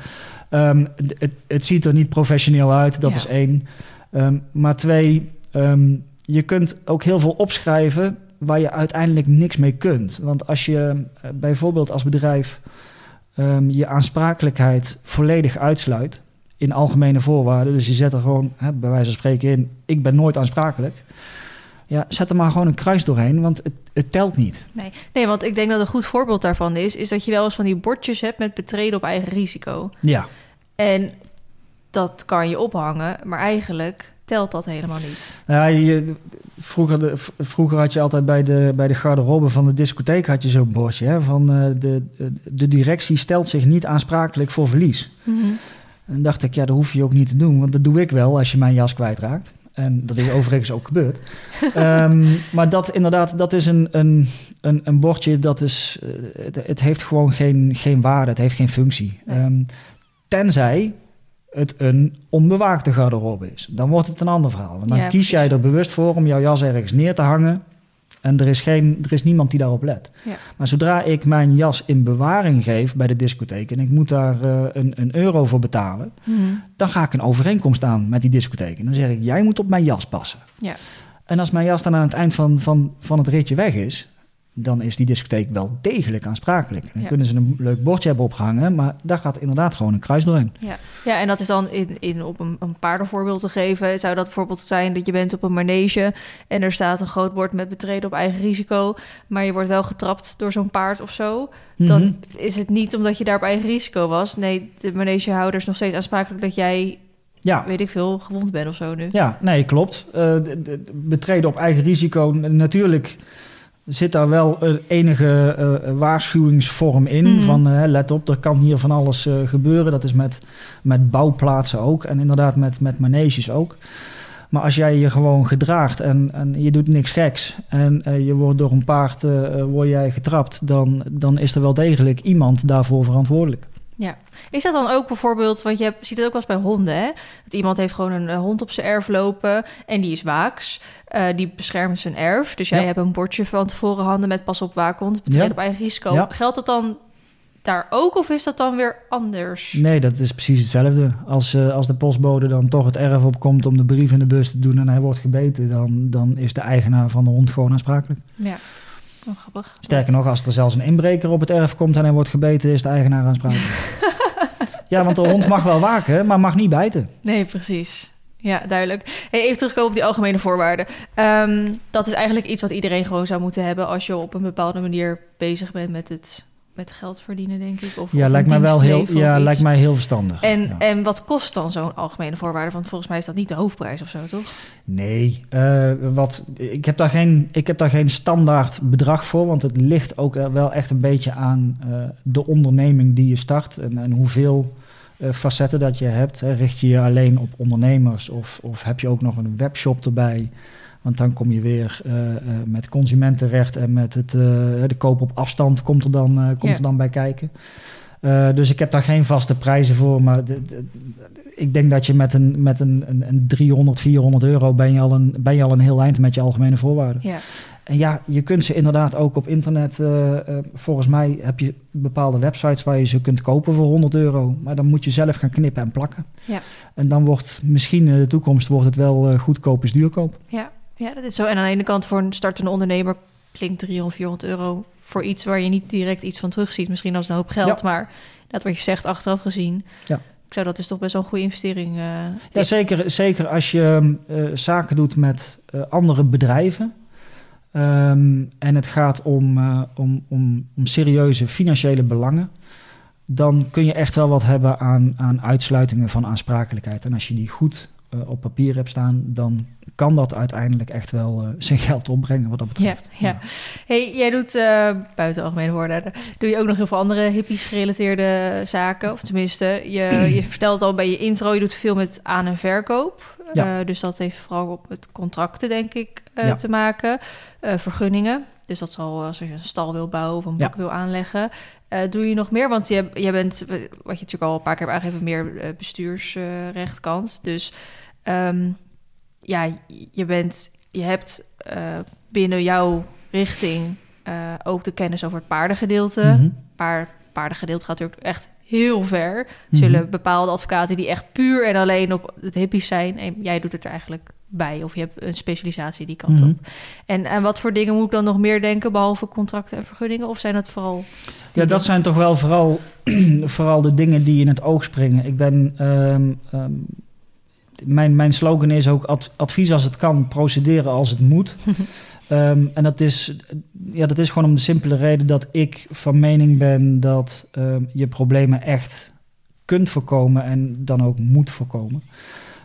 um, het, het ziet er niet professioneel uit, dat ja. is één. Um, maar twee, je kunt ook heel veel opschrijven waar je uiteindelijk niks mee kunt. Want als je eh, bijvoorbeeld als bedrijf ehm, je aansprakelijkheid volledig uitsluit in algemene voorwaarden, dus je zet er gewoon hè, bij wijze van spreken in: ik ben nooit aansprakelijk. Ja, zet er maar gewoon een kruis doorheen, want het, het telt niet. Nee. nee, want ik denk dat een goed voorbeeld daarvan is, is dat je wel eens van die bordjes hebt met betreden op eigen risico. Ja, En dat kan je ophangen, maar eigenlijk telt dat helemaal niet. Ja, je, vroeger, de, vroeger had je altijd bij de, bij de garderobe van de discotheek had je zo'n bordje. Hè, van eh, de, de directie stelt zich niet aansprakelijk voor verlies. En dan dacht ik, ja, dat hoef je ook niet te doen. Want dat doe ik wel als je mijn jas kwijtraakt. En dat is overigens ook gebeurd. Ehm, maar dat inderdaad, dat is een, een, een, een bordje dat is... eh, het, het heeft gewoon geen, geen waarde, het heeft geen functie. Nee. Ehm, tenzij het een onbewaakte garderobe is. Dan wordt het een ander verhaal. Want dan Ja, kies jij er bewust voor om jouw jas ergens neer te hangen... En er is, geen, er is niemand die daarop let. Ja. Maar zodra ik mijn jas in bewaring geef bij de discotheek... en ik moet daar eh, een, een euro voor betalen... Mhm. dan ga ik een overeenkomst aan met die discotheek. En dan zeg ik, jij moet op mijn jas passen. Ja. En als mijn jas dan aan het eind van, van, van het ritje weg is... dan is die discotheek wel degelijk aansprakelijk. Dan Ja. kunnen ze een leuk bordje hebben opgehangen... maar daar gaat inderdaad gewoon een kruis doorheen. Ja. ja, en dat is dan in, in op een, een paardenvoorbeeld te geven. Zou dat bijvoorbeeld zijn dat je bent op een manege en er staat een groot bord met betreden op eigen risico, maar je wordt wel getrapt door zo'n paard of zo? Dan Mhm. is het niet omdat je daar op eigen risico was. Nee, de manegehouder is nog steeds aansprakelijk dat jij, Ja, weet ik veel, gewond bent of zo nu. Ja, nee, klopt. Eh, de- de- betreden op eigen risico, natuurlijk zit daar wel een enige eh, waarschuwingsvorm in. Mhm. Van eh, let op, er kan hier van alles eh, gebeuren. Dat is met, met bouwplaatsen ook en inderdaad met, met maneges ook. Maar als jij je gewoon gedraagt en, en je doet niks geks en je wordt door een paard word jij getrapt, dan, dan is er wel degelijk iemand daarvoor verantwoordelijk. Ja. Is dat dan ook bijvoorbeeld, want je hebt, ziet het ook wel eens bij honden, hè? Dat iemand heeft gewoon een, eh, hond op zijn erf lopen en die is waaks. Eh, die beschermt zijn erf. Dus jij Ja. hebt een bordje van tevoren handen met pas op waakhond, betreden Ja. op eigen risico. Ja. Geldt dat dan daar ook of is dat dan weer anders? Nee, dat is precies hetzelfde. Als, eh, als de postbode dan toch het erf opkomt om de brief in de bus te doen en hij wordt gebeten, dan, dan is de eigenaar van de hond gewoon aansprakelijk. Ja. Oh, grappig. Sterker nog, als er zelfs een inbreker op het erf komt en hij wordt gebeten, is de eigenaar aansprakelijk. ja, want de hond mag wel waken, maar mag niet bijten. Nee, precies. Ja, duidelijk. Hey, even terugkomen op die algemene voorwaarden. Ehm, dat is eigenlijk iets wat iedereen gewoon zou moeten hebben als je op een bepaalde manier bezig bent met het met geld verdienen, denk ik. Of, Ja, of lijkt mij wel heel, ja, lijkt mij heel verstandig. En, Ja. en wat kost dan zo'n algemene voorwaarde? Want volgens mij is dat niet de hoofdprijs of zo, toch? Nee, eh, wat, ik, heb daar geen, ik heb daar geen standaard bedrag voor, want het ligt ook wel echt een beetje aan eh, de onderneming die je start en, en hoeveel eh, facetten dat je hebt. Hè. Richt je je alleen op ondernemers of, of heb je ook nog een webshop erbij? Want dan kom je weer eh, eh, met consumentenrecht en met het, eh, de koop op afstand komt er dan, komt er dan bij kijken. Dus ik heb daar geen vaste prijzen voor, maar de, de- ik denk dat je met een, met een, een, een 300, 400 euro ben je, al een, ben je al een heel eind met je algemene voorwaarden. Ja. En ja, je kunt ze inderdaad ook op internet. volgens mij heb je bepaalde websites waar je ze kunt kopen voor 100 euro. Maar dan moet je zelf gaan knippen en plakken. Ja. En dan wordt misschien in de toekomst wordt het wel goedkoop is duurkoop. Ja, ja, dat is zo. En aan de ene kant voor een startende ondernemer klinkt 300, 400 euro voor iets waar je niet direct iets van terugziet. Misschien als een hoop geld, Ja. maar dat wat je zegt achteraf gezien. Ja. Ik zou dat is toch best wel een goede investering. eh, Ja, zeker, zeker als je eh, zaken doet met eh, andere bedrijven. ehm, en het gaat om, om, om, om serieuze financiële belangen. Dan kun je echt wel wat hebben aan, aan uitsluitingen van aansprakelijkheid. En als je die goed eh, op papier hebt staan, dan kan dat uiteindelijk echt wel eh, zijn geld opbrengen wat dat Ja, betreft. ja. Hey, jij doet eh, buiten algemene woorden, doe je ook nog heel veel andere hippies gerelateerde zaken? Of tenminste, je, je vertelt al bij je intro, je doet veel met aan- en verkoop. Ja. Dus dat heeft vooral op met contracten, denk ik, te maken. Vergunningen. Dus dat zal als je een stal wil bouwen of een bak wil aanleggen. Doe je nog meer? Want je, jij bent, wat je natuurlijk al een paar keer hebt aangegeven, meer bestuursrechtkant. dus ehm, ja, je bent, je hebt eh, binnen jouw richting eh, ook de kennis over het paardengedeelte. Paar, paardengedeelte gaat natuurlijk echt heel ver. Zullen Mhm. bepaalde advocaten die echt puur en alleen op het hippies zijn. En jij doet het er eigenlijk bij. Of je hebt een specialisatie die kant Mhm. op. En aan wat voor dingen moet ik dan nog meer denken, behalve contracten en vergunningen? Of zijn dat vooral. Ja, dat zijn toch wel vooral, vooral de dingen die in het oog springen. Ik ben. ehm, ehm, mijn, mijn slogan is ook ad- advies als het kan, procederen als het moet. Ehm, en dat is, ja, dat is gewoon om de simpele reden dat ik van mening ben dat ehm, je problemen echt kunt voorkomen en dan ook moet voorkomen.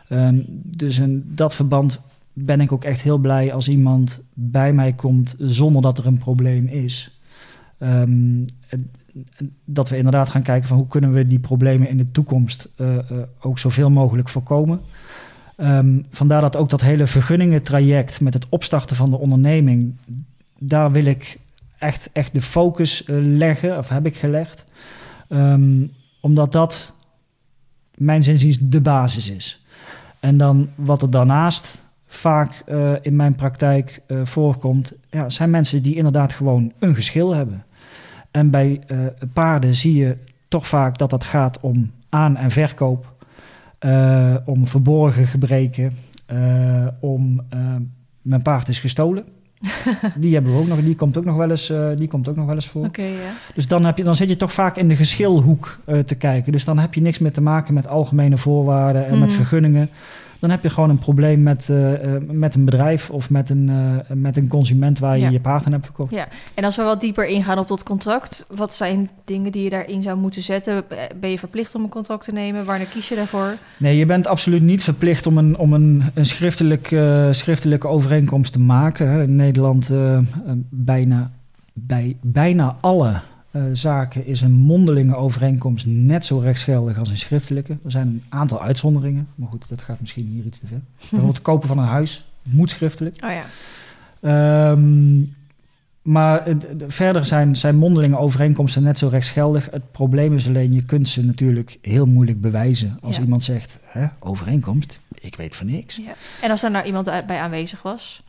Ehm, dus in dat verband ben ik ook echt heel blij als iemand bij mij komt zonder dat er een probleem is. Dat we inderdaad gaan kijken van hoe kunnen we die problemen in de toekomst eh, eh, ook zoveel mogelijk voorkomen. Ehm, vandaar dat ook dat hele vergunningentraject met het opstarten van de onderneming, daar wil ik echt, echt de focus eh, leggen, of heb ik gelegd. Ehm, omdat dat mijn zinziens de basis is. En dan wat er daarnaast vaak eh, in mijn praktijk eh, voorkomt, ja, zijn mensen die inderdaad gewoon een geschil hebben. En bij paarden zie je toch vaak dat dat gaat om aan- en verkoop, eh, om verborgen gebreken, eh, om eh, mijn paard is gestolen. die hebben we ook nog, die komt ook nog wel eens, die komt ook nog wel eens voor. Dus dan, heb je, dan zit je toch vaak in de geschilhoek te kijken. Dus dan heb je niks meer te maken met algemene voorwaarden en met Mhm. vergunningen. Dan heb je gewoon een probleem met, eh, eh, met een bedrijf of met een, eh, met een consument waar je Ja. je paard aan hebt verkocht. Ja, en als we wat dieper ingaan op dat contract, wat zijn dingen die je daarin zou moeten zetten? Ben je verplicht om een contract te nemen? Wanneer kies je daarvoor? Nee, je bent absoluut niet verplicht om een, om een, een schriftelijk, schriftelijke overeenkomst te maken. In Nederland bijna, bij bijna alle eh, zaken is een mondelinge overeenkomst net zo rechtsgeldig als een schriftelijke. Er zijn een aantal uitzonderingen, maar goed, dat gaat misschien hier iets te ver. Bijvoorbeeld het kopen van een huis moet schriftelijk. Oh ja. Ehm, maar verder zijn, zijn mondelinge overeenkomsten net zo rechtsgeldig. Het probleem is alleen, je kunt ze natuurlijk heel moeilijk bewijzen. Als Ja. iemand zegt, Hè, overeenkomst, ik weet van niks. ja. En als daar nou iemand bij aanwezig was?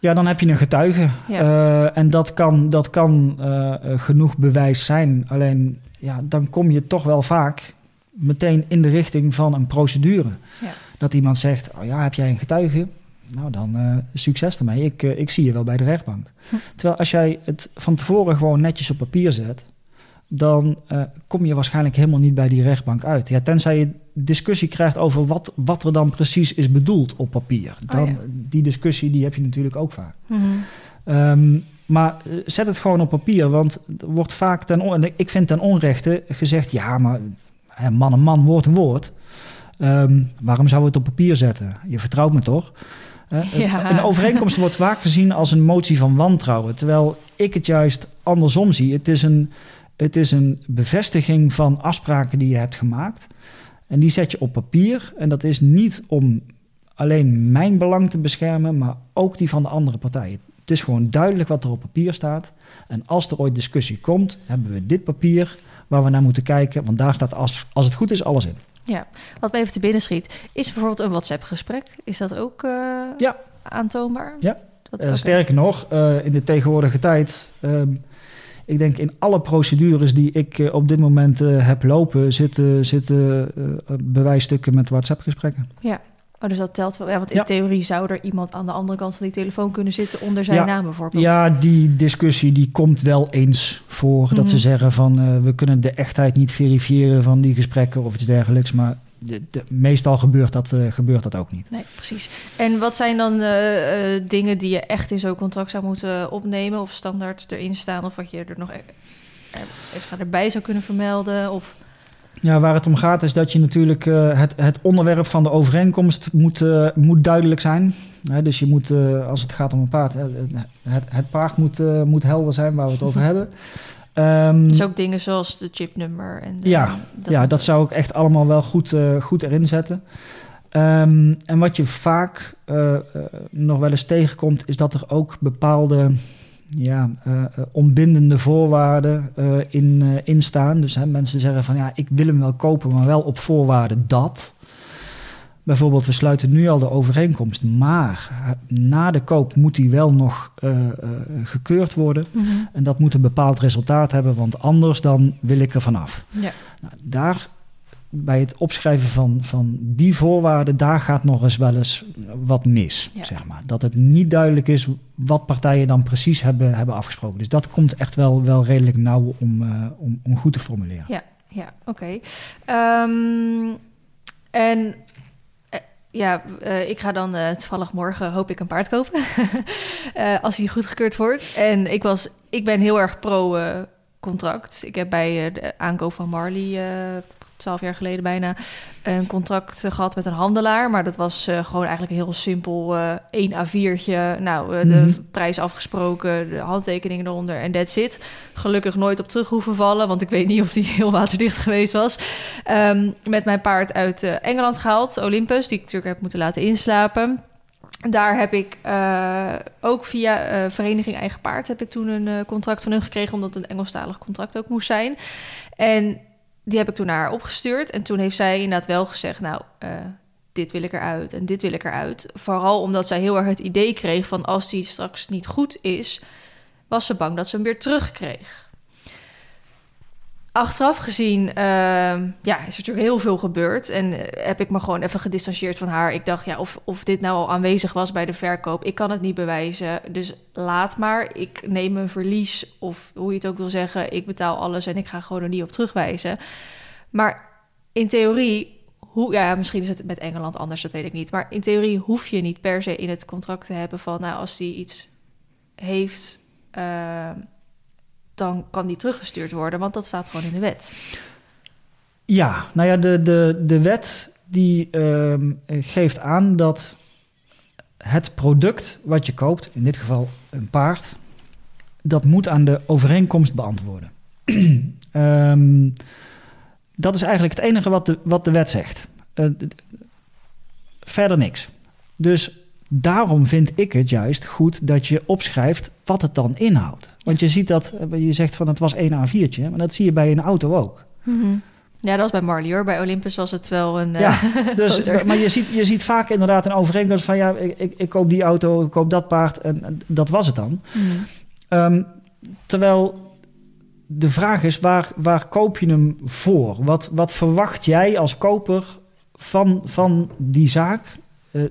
Ja, dan heb je een getuige. Ja. Eh, en dat kan, dat kan eh, genoeg bewijs zijn. Alleen, ja, dan kom je toch wel vaak meteen in de richting van een procedure. Ja. Dat iemand zegt, oh ja, heb jij een getuige? Nou, dan eh, succes ermee. Ik, ik zie je wel bij de rechtbank. Hm. Terwijl als jij het van tevoren gewoon netjes op papier zet... dan kom je waarschijnlijk helemaal niet bij die rechtbank uit. Ja, tenzij je discussie krijgt over wat, wat er dan precies is bedoeld op papier. Dan, Oh ja. Die discussie die heb je natuurlijk ook vaak. Mhm. Ehm, maar eh, zet het gewoon op papier, want er wordt vaak ten on- ik vind ten onrechte gezegd: ja, maar man en man, woord en woord. Ehm, waarom zou we het op papier zetten? Je vertrouwt me toch? Eh, Ja. Een overeenkomst wordt vaak gezien als een motie van wantrouwen, terwijl ik het juist andersom zie. Het is een, het is een bevestiging van afspraken die je hebt gemaakt. En die zet je op papier. En dat is niet om alleen mijn belang te beschermen, maar ook die van de andere partijen. Het is gewoon duidelijk wat er op papier staat. En als er ooit discussie komt, hebben we dit papier waar we naar moeten kijken. Want daar staat, als, als het goed is, alles in. Ja, wat me even te binnen schiet, is bijvoorbeeld een WhatsApp-gesprek. Is dat ook eh, Ja. aantoonbaar? Ja. Dat, oké. sterker nog, eh, in de tegenwoordige tijd, ehm, ik denk in alle procedures die ik eh, op dit moment eh, heb lopen, zitten, zitten eh, bewijsstukken met WhatsApp-gesprekken. Oh, dus dat telt wel. Ja, want in Ja. theorie zou er iemand aan de andere kant van die telefoon kunnen zitten onder zijn Ja. naam bijvoorbeeld. Ja, die discussie die komt wel eens voor. Dat ze Mhm. zeggen zeggen van we kunnen de echtheid niet verifiëren van die gesprekken of iets dergelijks. Maar de, de- meestal gebeurt dat, eh, gebeurt dat ook niet. Nee, precies. En wat zijn dan eh, eh, dingen die je echt in zo'n contract zou moeten opnemen of standaard erin staan of wat je er nog e- eh, extra erbij zou kunnen vermelden? Of Ja, waar het om gaat is dat je natuurlijk het, het onderwerp van de overeenkomst moet, moet duidelijk zijn. Dus je moet, als het gaat om een paard, het, het paard moet, moet helder zijn waar we het over hebben. Ehm, dus ook dingen zoals de chipnummer en de- Ja, ja, moet- dat zou ik echt allemaal wel goed, eh, goed erin zetten. Ehm, en wat je vaak eh, eh, nog wel eens tegenkomt, is dat er ook bepaalde ja, eh, onbindende voorwaarden in, in staan. Dus hè, mensen zeggen van ja, ik wil hem wel kopen, maar wel op voorwaarde dat. Bijvoorbeeld, we sluiten nu al de overeenkomst, maar eh, na de koop moet die wel nog eh, eh, gekeurd worden. Mhm. En dat moet een bepaald resultaat hebben, want anders dan wil ik er vanaf. Ja. Nou, daar bij het opschrijven van, van die voorwaarden, daar gaat nog eens wel eens wat mis. Ja. Zeg maar. Dat het niet duidelijk is wat partijen dan precies hebben, hebben afgesproken. Dus dat komt echt wel, wel redelijk nauw om, om, om goed te formuleren. Ja, ja, oké. Ehm, en ja, eh, ik ga dan eh, toevallig morgen hoop ik een paard kopen. Eh, als hij goedgekeurd wordt. En ik, was, ik ben heel erg pro eh, contract. Ik heb bij de aankoop van Marley, twaalf jaar geleden bijna, een contract eh, gehad met een handelaar. Maar dat was eh, gewoon eigenlijk een heel simpel eh één A4'tje. Nou, eh, de Mhm. prijs afgesproken, de handtekeningen eronder en that's it. Gelukkig nooit op terug hoeven vallen, want ik weet niet of die heel waterdicht geweest was. Ehm, met mijn paard uit eh, Engeland gehaald, Olympus, die ik natuurlijk heb moeten laten inslapen. Daar heb ik eh, ook via eh, Vereniging Eigen Paard heb ik toen een eh, contract van hun gekregen, omdat het een Engelstalig contract ook moest zijn. En die heb ik toen naar haar opgestuurd. En toen heeft zij inderdaad wel gezegd, nou, eh, dit wil ik eruit en dit wil ik eruit. Vooral omdat zij heel erg het idee kreeg van als die straks niet goed is, was ze bang dat ze hem weer terugkreeg. Achteraf gezien ehm, ja, is er natuurlijk heel veel gebeurd. En eh, heb ik me gewoon even gedistanceerd van haar. Ik dacht, ja, of, of dit nou al aanwezig was bij de verkoop. Ik kan het niet bewijzen. Dus laat maar. Ik neem een verlies. Of hoe je het ook wil zeggen. Ik betaal alles en ik ga gewoon er niet op terugwijzen. Maar in theorie... Hoe, ja, misschien is het met Engeland anders, dat weet ik niet. Maar in theorie hoef je niet per se in het contract te hebben van... nou, als die iets heeft... ehm, dan kan die teruggestuurd worden, want dat staat gewoon in de wet. Ja, nou ja, de, de, de wet die ehm, geeft aan dat het product wat je koopt, in dit geval een paard, dat moet aan de overeenkomst beantwoorden. Ehm, dat is eigenlijk het enige wat de, wat de wet zegt. Eh, verder niks. Dus daarom vind ik het juist goed dat je opschrijft wat het dan inhoudt. Want je ziet dat, eh, je zegt van het was één A4'tje, maar dat zie je bij een auto ook. Ja, dat was bij Marley hoor. Bij Olympus was het wel een. eh, Ja, dus, groter. maar je ziet, je ziet vaak inderdaad een overeenkomst van ja, ik, ik, koop die auto, ik koop dat paard en, en dat was het dan. Mhm. Ehm, terwijl de vraag is, waar, waar koop je hem voor? Wat, wat verwacht jij als koper van, van die zaak eh,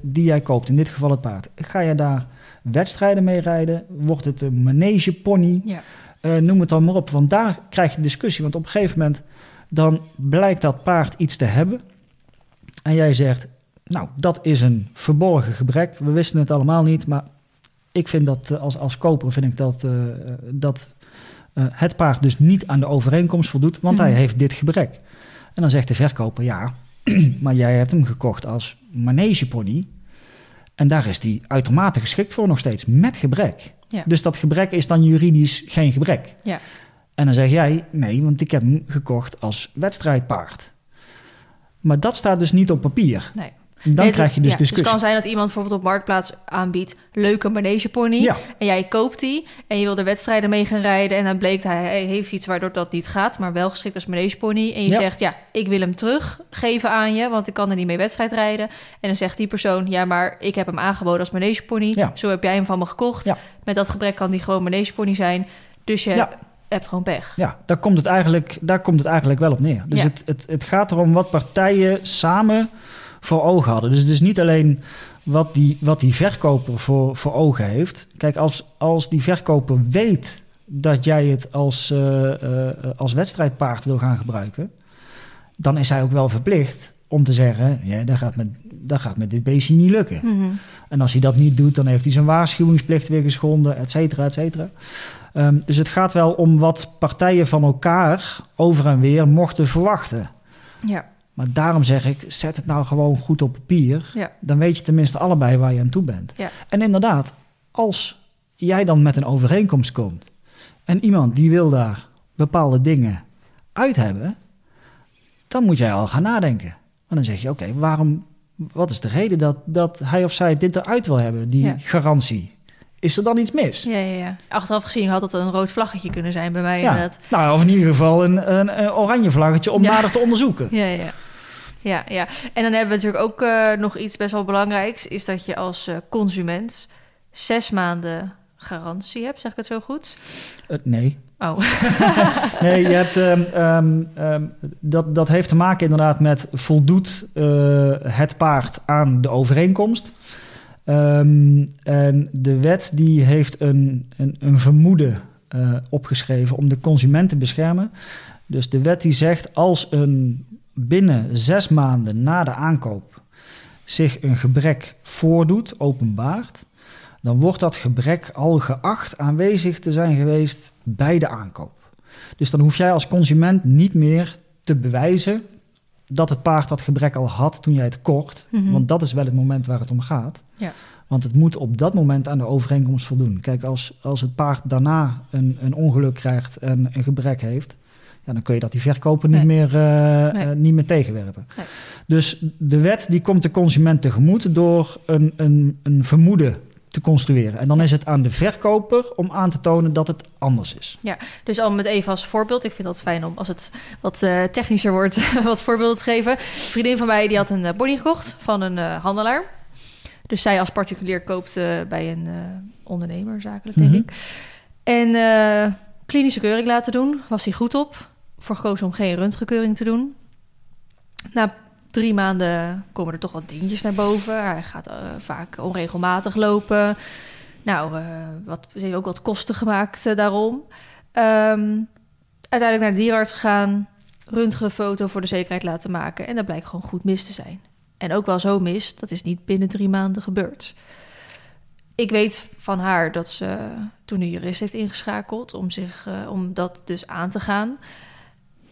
die jij koopt? In dit geval het paard. Ga je daar wedstrijden mee rijden? Wordt het een manegepony? Ja. Eh, noem het dan maar op. Want daar krijg je discussie. Want op een gegeven moment dan blijkt dat paard iets te hebben. En jij zegt, nou, dat is een verborgen gebrek. We wisten het allemaal niet. Maar ik vind dat eh, als, als koper vind ik dat, eh, eh, dat eh, het paard dus niet aan de overeenkomst voldoet. Want hij Mhm. heeft dit gebrek. En dan zegt de verkoper, ja, maar jij hebt hem gekocht als manegepony. En daar is die uitermate geschikt voor nog steeds, met gebrek. Ja. Dus dat gebrek is dan juridisch geen gebrek. Ja. En dan zeg jij, nee, want ik heb hem gekocht als wedstrijdpaard. Maar dat staat dus niet op papier. Nee. Dan Nee, krijg je dus ja, discussie. Het kan zijn dat iemand bijvoorbeeld op Marktplaats aanbiedt... leuke manegepony. Ja. En jij koopt die. En je wil er wedstrijden mee gaan rijden. En dan bleek hij, hij heeft iets waardoor dat niet gaat. Maar wel geschikt als manegepony. En je Ja. zegt, ja, ik wil hem teruggeven aan je. Want ik kan er niet mee wedstrijd rijden. En dan zegt die persoon, ja, maar ik heb hem aangeboden als manegepony. Zo heb jij hem van me gekocht. Met dat gebrek kan die gewoon manegepony zijn. Dus je hebt gewoon pech. Ja, daar komt het eigenlijk, daar komt het eigenlijk wel op neer. Dus het, het, het gaat erom wat partijen samen voor ogen hadden. Dus het is niet alleen wat die, wat die verkoper voor, voor ogen heeft. Kijk, als, als die verkoper weet dat jij het als, eh, eh, als wedstrijdpaard wil gaan gebruiken, dan is hij ook wel verplicht om te zeggen: ja, dat gaat met, dat gaat met dit beestje niet lukken. Mhm. En als hij dat niet doet, dan heeft hij zijn waarschuwingsplicht weer geschonden, et cetera, et cetera. Ehm, dus het gaat wel om wat partijen van elkaar over en weer mochten verwachten. Ja. Maar daarom zeg ik, zet het nou gewoon goed op papier. Ja. Dan weet je tenminste allebei waar je aan toe bent. Ja. En inderdaad, als jij dan met een overeenkomst komt... en iemand die wil daar bepaalde dingen uit hebben... dan moet jij al gaan nadenken. Maar dan zeg je, oké, waarom... wat is de reden dat, dat hij of zij dit eruit wil hebben, die Ja. garantie? Is er dan iets mis? Ja, ja, ja. Achteraf gezien had het een rood vlaggetje kunnen zijn bij mij Ja. inderdaad. Nou, of in ieder geval een, een, een oranje vlaggetje om Ja. nader te onderzoeken. Ja, ja. Ja, ja. En dan hebben we natuurlijk ook eh, nog iets best wel belangrijks... is dat je als eh, consument zes maanden garantie hebt. Zeg ik het zo goed? Uh, nee. Oh. nee, je hebt, um, um, dat, dat heeft te maken inderdaad met voldoet het paard aan de overeenkomst. En de wet die heeft een, een, een vermoeden opgeschreven om de consument te beschermen. Dus de wet die zegt als een binnen zes maanden na de aankoop zich een gebrek voordoet, openbaart, dan wordt dat gebrek al geacht aanwezig te zijn geweest bij de aankoop. Dus dan hoef jij als consument niet meer te bewijzen dat het paard dat gebrek al had toen jij het kocht. Mhm. Want dat is wel het moment waar het om gaat. Ja. Want het moet op dat moment aan de overeenkomst voldoen. Kijk, als, als het paard daarna een, een ongeluk krijgt en een gebrek heeft, ja, dan kun je dat die verkoper niet, meer, eh, Nee. eh, niet meer tegenwerpen. Nee. Dus de wet die komt de consument tegemoet door een, een, een vermoeden te construeren. En dan is het aan de verkoper om aan te tonen dat het anders is. Dus al met even als voorbeeld. Ik vind dat fijn om als het wat eh, technischer wordt, wat voorbeelden te geven. Een vriendin van mij die had een pony gekocht van een handelaar. Dus zij als particulier koopt bij een ondernemer, zakelijk denk Mhm. ik. En klinische keuring laten doen, was hij goed op. Voor gekozen om geen röntgenkeuring te doen. Na drie maanden komen er toch wat dingetjes naar boven. Hij gaat eh, vaak onregelmatig lopen. Nou, eh, wat, ze heeft ook wat kosten gemaakt eh, daarom. Ehm, uiteindelijk naar de dierenarts gegaan, röntgenfoto voor de zekerheid laten maken. En dat blijkt gewoon goed mis te zijn. En ook wel zo mis, dat is niet binnen drie maanden gebeurd. Ik weet van haar dat ze toen een jurist heeft ingeschakeld om, zich, om dat dus aan te gaan.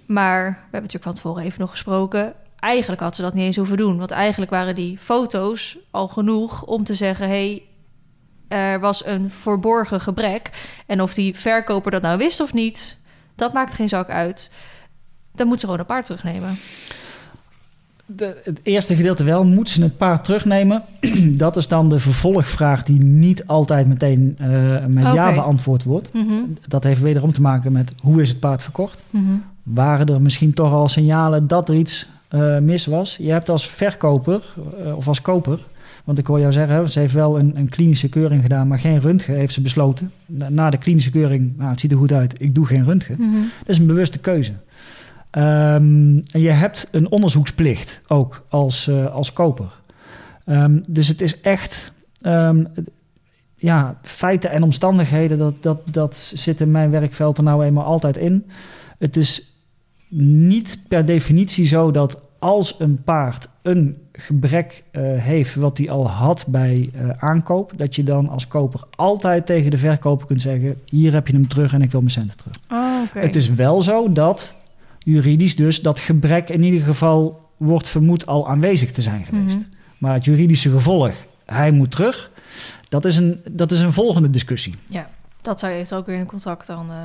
Maar we hebben natuurlijk van tevoren even nog gesproken. Eigenlijk had ze dat niet eens hoeven doen. Want eigenlijk waren die foto's al genoeg om te zeggen: hé, hey, er was een verborgen gebrek. En of die verkoper dat nou wist of niet, dat maakt geen zak uit. Dan moet ze gewoon een paard terugnemen. De, het eerste gedeelte wel, moet ze het paard terugnemen? dat is dan de vervolgvraag die niet altijd meteen eh, met ja beantwoord wordt. Mhm, Dat heeft wederom te maken met hoe is het paard verkocht? mhm. Waren er misschien toch al signalen dat er iets eh, mis was? Je hebt als verkoper eh, of als koper, want ik hoor jou zeggen, ze heeft wel een, een klinische keuring gedaan, maar geen röntgen heeft ze besloten. Na, na de klinische keuring, nou, het ziet er goed uit, ik doe geen röntgen. Mhm. Dat is een bewuste keuze. Ehm, en je hebt een onderzoeksplicht ook als, eh, als koper. Ehm, dus het is echt ehm, ja, feiten en omstandigheden, dat, dat, dat zit in mijn werkveld er nou eenmaal altijd in. Het is niet per definitie zo dat als een paard een gebrek eh, heeft wat hij al had bij eh, aankoop, dat je dan als koper altijd tegen de verkoper kunt zeggen: Hier heb je hem terug en ik wil mijn centen terug. Oh. Het is wel zo dat juridisch dus dat gebrek in ieder geval wordt vermoed al aanwezig te zijn geweest. Mhm. Maar het juridische gevolg, hij moet terug, dat is een, dat is een volgende discussie. Ja, dat zou je ook weer in een contract dan eh,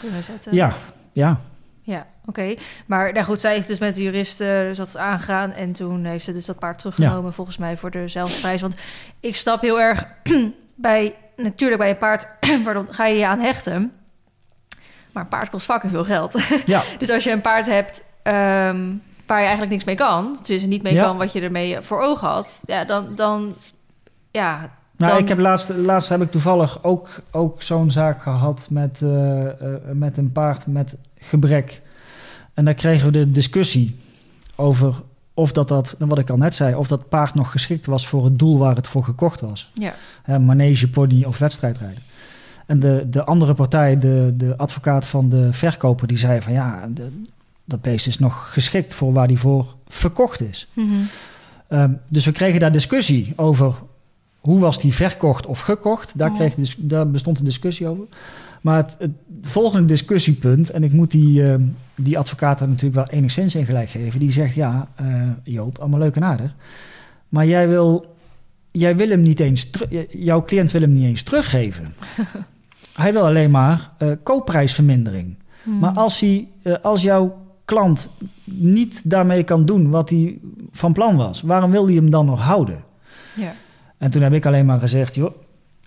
kunnen zetten. Ja, ja. Ja, oké. Maar nou goed, zij heeft dus met de jurist eh, dus dat aangegaan. En toen heeft ze dus dat paard teruggenomen, volgens mij, voor dezelfde prijs. Want ik stap heel erg bij... Natuurlijk, bij een paard pardon, ga je je aan hechten. Maar een paard kost fucking veel geld. ja. dus als je een paard hebt ehm, waar je eigenlijk niks mee kan... dus niet mee Ja. kan wat je ermee voor ogen had... ja, dan... dan ja, Nou, Dan- ik heb laatst, laatst heb ik toevallig ook, ook zo'n zaak gehad met, eh, eh, met een paard met gebrek. En daar kregen we de discussie over of dat, dat, wat ik al net zei, of dat paard nog geschikt was voor het doel waar het voor gekocht was. ja. Hè, manege, pony of wedstrijdrijden. En de, de andere partij, de, de advocaat van de verkoper, die zei van ja, de- dat beest is nog geschikt voor waar die voor verkocht is. Mhm. Ehm, dus we kregen daar discussie over hoe was die verkocht of gekocht. Daar, Oh. kreeg dis- daar bestond een discussie over. Maar het, het volgende discussiepunt, en ik moet die, ehm, die advocaat daar natuurlijk wel enigszins in gelijk geven, die zegt ja, eh, Joop, allemaal leuk en aardig. Maar jij wil, jij wil hem niet eens, jouw cliënt wil hem niet eens teruggeven. Hij wil alleen maar eh, koopprijsvermindering. Mhm. Maar als, hij, eh, als jouw klant niet daarmee kan doen wat hij van plan was, waarom wil hij hem dan nog houden? ja. En toen heb ik alleen maar gezegd, joh,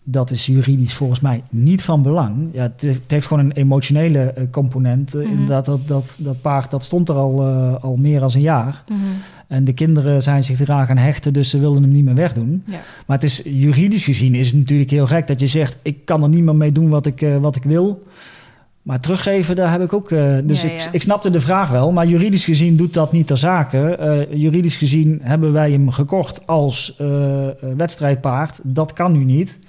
dat is juridisch volgens mij niet van belang. Ja, het, heeft, het heeft gewoon een emotionele eh, component. Eh, Mhm. Inderdaad, dat, dat, dat paard dat stond er al, eh, al meer dan een jaar. Mhm. En de kinderen zijn zich eraan gaan hechten, dus ze wilden hem niet meer wegdoen. Ja. Maar het is, juridisch gezien is het natuurlijk heel gek dat je zegt... ik kan er niet meer mee doen wat ik, wat ik wil. Maar teruggeven, daar heb ik ook... dus Ja, ik, ja. ik snapte de vraag wel. Maar juridisch gezien doet dat niet ter zake. Juridisch gezien hebben wij hem gekocht als wedstrijdpaard. Dat kan nu niet.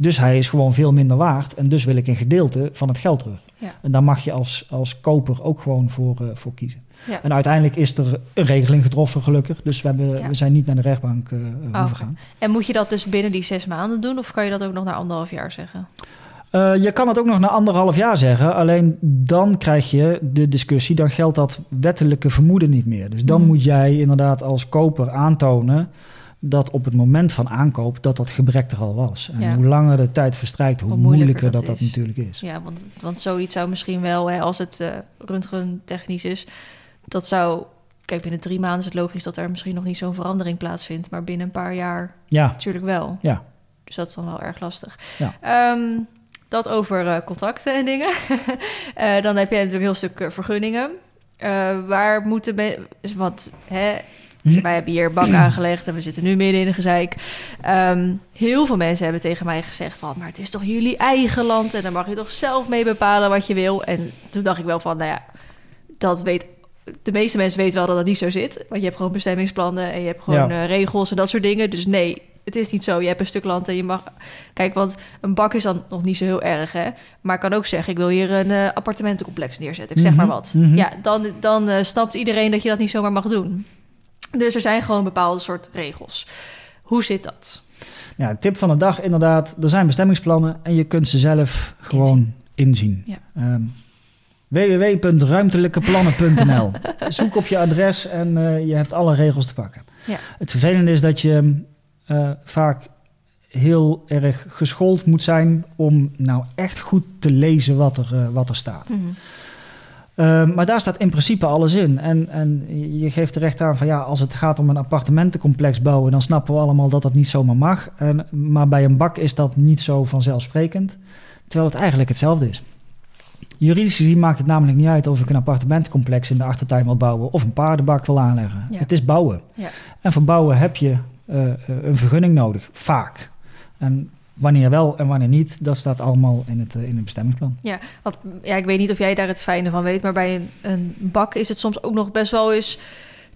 Dus hij is gewoon veel minder waard. En dus wil ik een gedeelte van het geld terug. Ja. En daar mag je als, als koper ook gewoon voor, eh, voor kiezen. Ja. En uiteindelijk is er een regeling getroffen, gelukkig. Dus we, hebben, Ja. we zijn niet naar de rechtbank oké. gaan. En moet je dat dus binnen die zes maanden doen? Of kan je dat ook nog na anderhalf jaar zeggen? Je kan het ook nog na anderhalf jaar zeggen. Alleen dan krijg je de discussie. Dan geldt dat wettelijke vermoeden niet meer. Dus dan Mhm. moet jij inderdaad als koper aantonen... dat op het moment van aankoop dat dat gebrek er al was. En Ja. hoe langer de tijd verstrijkt, hoe, Hoe moeilijker moeilijker, dat dat natuurlijk is. Ja, want, want zoiets zou misschien wel, hè, als het eh röntgentechnisch is, dat zou... Kijk, binnen drie maanden is het logisch dat er misschien nog niet zo'n verandering plaatsvindt. Maar binnen een paar jaar Ja, natuurlijk wel. ja. Dus dat is dan wel erg lastig. Ja. Ehm, dat over eh, contracten en dingen. Eh, dan heb je natuurlijk een heel stuk vergunningen. Waar moeten we... Want hè, wij hebben hier een bank aangelegd en we zitten nu midden in een gezeik. Ehm, heel veel mensen hebben tegen mij gezegd van... maar het is toch jullie eigen land en dan mag je toch zelf mee bepalen wat je wil. En toen dacht ik wel van, nou ja, dat weet... De meeste mensen weten wel dat dat niet zo zit. Want je hebt gewoon bestemmingsplannen en je hebt gewoon Ja. eh, regels en dat soort dingen. Dus nee, het is niet zo. Je hebt een stuk land en je mag... Kijk, want een bak is dan nog niet zo heel erg, hè. Maar ik kan ook zeggen, ik wil hier een eh, appartementencomplex neerzetten. Ik zeg Mhm, maar wat. mhm. Ja, dan, dan eh, snapt iedereen dat je dat niet zomaar mag doen. Dus er zijn gewoon bepaalde soort regels. Hoe zit dat? Ja, tip van de dag inderdaad. Er zijn bestemmingsplannen en je kunt ze zelf gewoon inzien. Ja. Ehm, www.ruimtelijkeplannen.nl Zoek op je adres en eh, je hebt alle regels te pakken. Ja. Het vervelende is dat je eh, vaak heel erg geschoold moet zijn om nou echt goed te lezen wat er, eh, wat er staat. Mhm. Ehm, maar daar staat in principe alles in. En, en je geeft terecht aan van ja, als het gaat om een appartementencomplex bouwen, dan snappen we allemaal dat dat niet zomaar mag. En, maar bij een bak is dat niet zo vanzelfsprekend. Terwijl het eigenlijk hetzelfde is. Juridisch gezien maakt het namelijk niet uit of ik een appartementencomplex in de achtertuin wil bouwen of een paardenbak wil aanleggen. Ja. Het is bouwen. Ja. En voor bouwen heb je eh, eh, een vergunning nodig, vaak. En wanneer wel en wanneer niet, dat staat allemaal in het, eh, in het bestemmingsplan. Want, ja, ik weet niet of jij daar het fijne van weet, maar bij een, een bak is het soms ook nog best wel eens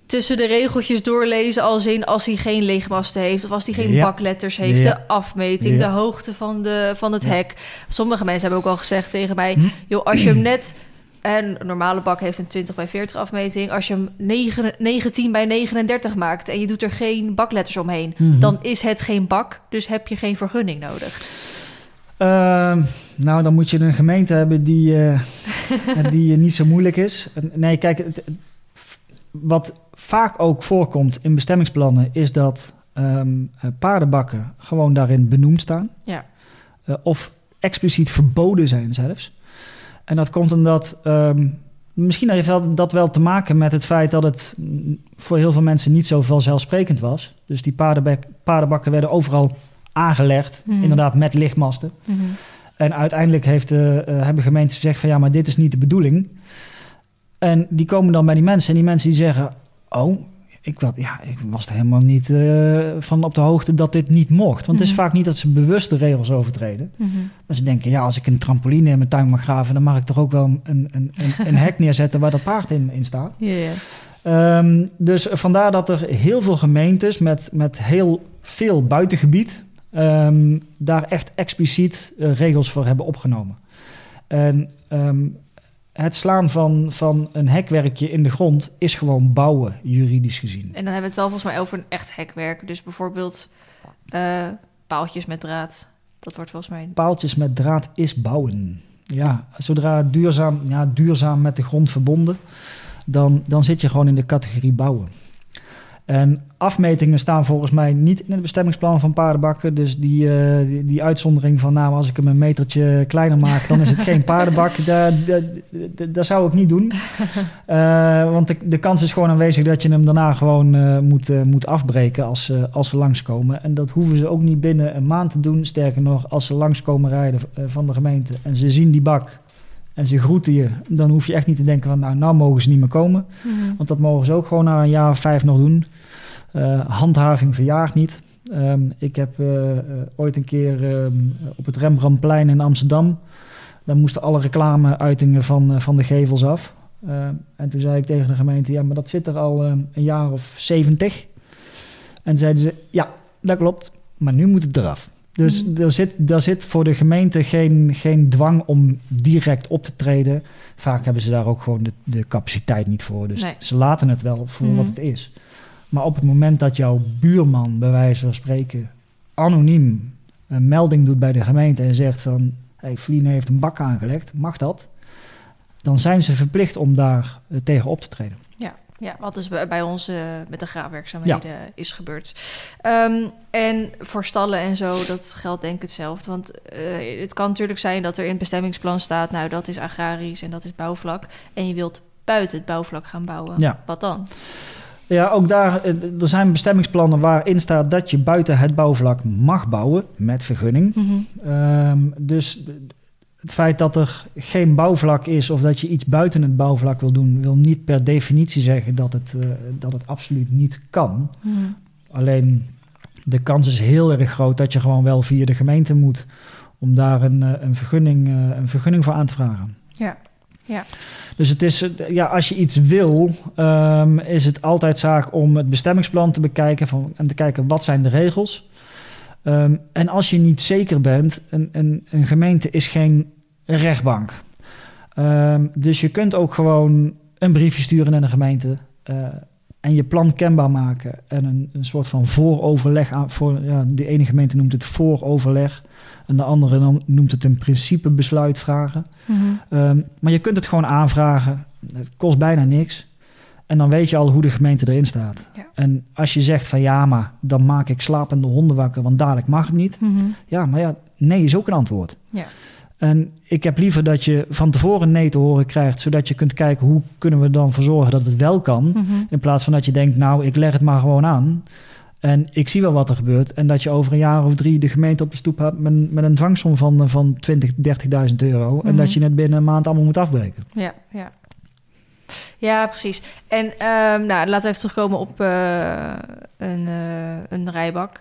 tussen de regeltjes doorlezen, als in als hij geen leegmasten heeft of als hij geen Ja. bakletters heeft, Ja. de afmeting, Ja. de hoogte van, de, van het Ja. hek. Sommige mensen hebben ook al gezegd tegen mij, Hm? joh, als je hem net en een normale bak heeft een 20 bij 40 afmeting. Als je hem 9, 19 bij 39 maakt en je doet er geen bakletters omheen, Mhm. dan is het geen bak, dus heb je geen vergunning nodig. Ehm, nou, dan moet je een gemeente hebben die, eh, die eh, niet zo moeilijk is. Nee, kijk, het- wat vaak ook voorkomt in bestemmingsplannen is dat ehm, eh, paardenbakken gewoon daarin benoemd staan. Ja. Of expliciet verboden zijn zelfs. En dat komt omdat. ehm, misschien heeft dat wel te maken met het feit dat het voor heel veel mensen niet zo vanzelfsprekend was. Dus die paardenbakken werden overal aangelegd, Mhm. inderdaad met lichtmasten. Mhm. En uiteindelijk heeft, eh, eh, hebben gemeenten gezegd van ja, maar dit is niet de bedoeling. En die komen dan bij die mensen en die mensen die zeggen, oh, ik, wel, ja, ik was er helemaal niet eh, van op de hoogte dat dit niet mocht. Want het is Mhm. vaak niet dat ze bewust de regels overtreden. Mhm. Maar ze denken, ja, als ik een trampoline in mijn tuin mag graven, dan mag ik toch ook wel een, een, een, een hek neerzetten waar dat paard in, in staat. Ehm, dus vandaar dat er heel veel gemeentes met, met heel veel buitengebied ehm, daar echt expliciet eh, regels voor hebben opgenomen. En ehm, het slaan van, van een hekwerkje in de grond is gewoon bouwen, juridisch gezien. En dan hebben we het wel volgens mij over een echt hekwerk. Dus bijvoorbeeld eh, paaltjes met draad. Dat wordt volgens mij... Paaltjes met draad is bouwen. Ja, zodra duurzaam, ja, duurzaam met de grond verbonden, dan, dan zit je gewoon in de categorie bouwen. En afmetingen staan volgens mij niet in het bestemmingsplan van paardenbakken. Dus die, eh, die, die uitzondering van nou, als ik hem een metertje kleiner maak, dan is het geen paardenbak. Dat, dat, dat, dat zou ik niet doen. Eh, want de, de kans is gewoon aanwezig dat je hem daarna gewoon eh, moet, moet afbreken als, ze als ze langskomen. En dat hoeven ze ook niet binnen een maand te doen. Sterker nog, als ze langskomen rijden van de gemeente en ze zien die bak en ze groeten je, dan hoef je echt niet te denken van nou, nou mogen ze niet meer komen. Mhm. Want dat mogen ze ook gewoon na een jaar of vijf nog doen. Eh, handhaving verjaart niet. Ehm, ik heb eh, eh, ooit een keer ehm, op het Rembrandtplein in Amsterdam. Daar moesten alle reclameuitingen van, van de gevels af. Ehm, en toen zei ik tegen de gemeente: Ja, maar dat zit er al een jaar of zeventig. En zeiden ze: Ja, dat klopt. Maar nu moet het eraf. Dus Mhm. er, zit, er zit voor de gemeente geen, geen dwang om direct op te treden. Vaak hebben ze daar ook gewoon de, de capaciteit niet voor. Dus Nee. ze laten het wel voor wat het is. Maar op het moment dat jouw buurman, bij wijze van spreken, anoniem een melding doet bij de gemeente en zegt van... Hey, Vliene heeft een bak aangelegd, mag dat? Dan zijn ze verplicht om daar eh, tegen op te treden. Ja, wat dus bij bij ons eh, met de graafwerkzaamheden is gebeurd. Ehm, en voor stallen en zo, dat geldt denk ik hetzelfde. Want eh, het kan natuurlijk zijn dat er in het bestemmingsplan staat... nou, dat is agrarisch en dat is bouwvlak. En je wilt buiten het bouwvlak gaan bouwen. Ja. Wat dan? Ja, ook daar, eh, er zijn bestemmingsplannen waarin staat dat je buiten het bouwvlak mag bouwen met vergunning. Ehm, dus het feit dat er geen bouwvlak is of dat je iets buiten het bouwvlak wil doen, wil niet per definitie zeggen dat het, eh, dat het absoluut niet kan. Mhm. Alleen de kans is heel erg groot dat je gewoon wel via de gemeente moet om daar een, eh, een, vergunning, eh, een vergunning voor aan te vragen. Ja. Ja. Dus het is, ja, als je iets wil, ehm, is het altijd zaak om het bestemmingsplan te bekijken van, en te kijken wat zijn de regels. Ehm, en als je niet zeker bent, een, een, een gemeente is geen rechtbank. Ehm, dus je kunt ook gewoon een briefje sturen naar de gemeente eh, en je plan kenbaar maken. En een, een soort van vooroverleg, aan, voor, ja, de ene gemeente noemt het vooroverleg en de andere noemt het een principebesluit vragen. Mhm. Ehm, maar je kunt het gewoon aanvragen. Het kost bijna niks. En dan weet je al hoe de gemeente erin staat. Ja. En als je zegt van ja, maar dan maak ik slapende honden wakker, want dadelijk mag het niet. Mhm. Ja, maar ja, nee is ook een antwoord. Ja. En ik heb liever dat je van tevoren nee te horen krijgt, zodat je kunt kijken hoe kunnen we dan voor zorgen dat het wel kan. Mhm. In plaats van dat je denkt, nou, ik leg het maar gewoon aan. En ik zie wel wat er gebeurt. En dat je over een jaar of drie de gemeente op de stoep hebt met, met een dwangsom van, van 20, 30.000 euro. En Mhm. dat je het binnen een maand allemaal moet afbreken. Ja, ja. Ja, precies. En ehm, nou, laten we even terugkomen op eh, een, eh, een rijbak.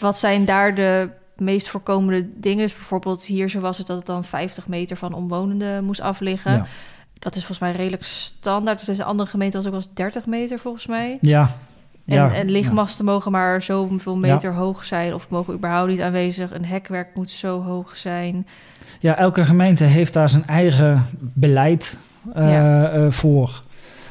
Wat zijn daar de meest voorkomende dingen? Dus bijvoorbeeld hier zo was het dat het dan 50 meter van omwonenden moest afliggen. Ja. Dat is volgens mij redelijk standaard. Dus de andere gemeente was ook wel eens 30 meter volgens mij. Ja. En, ja. en lichtmasten mogen maar zoveel meter hoog zijn... of mogen überhaupt niet aanwezig. Een hekwerk moet zo hoog zijn. ja, elke gemeente heeft daar zijn eigen beleid Ja. eh, voor.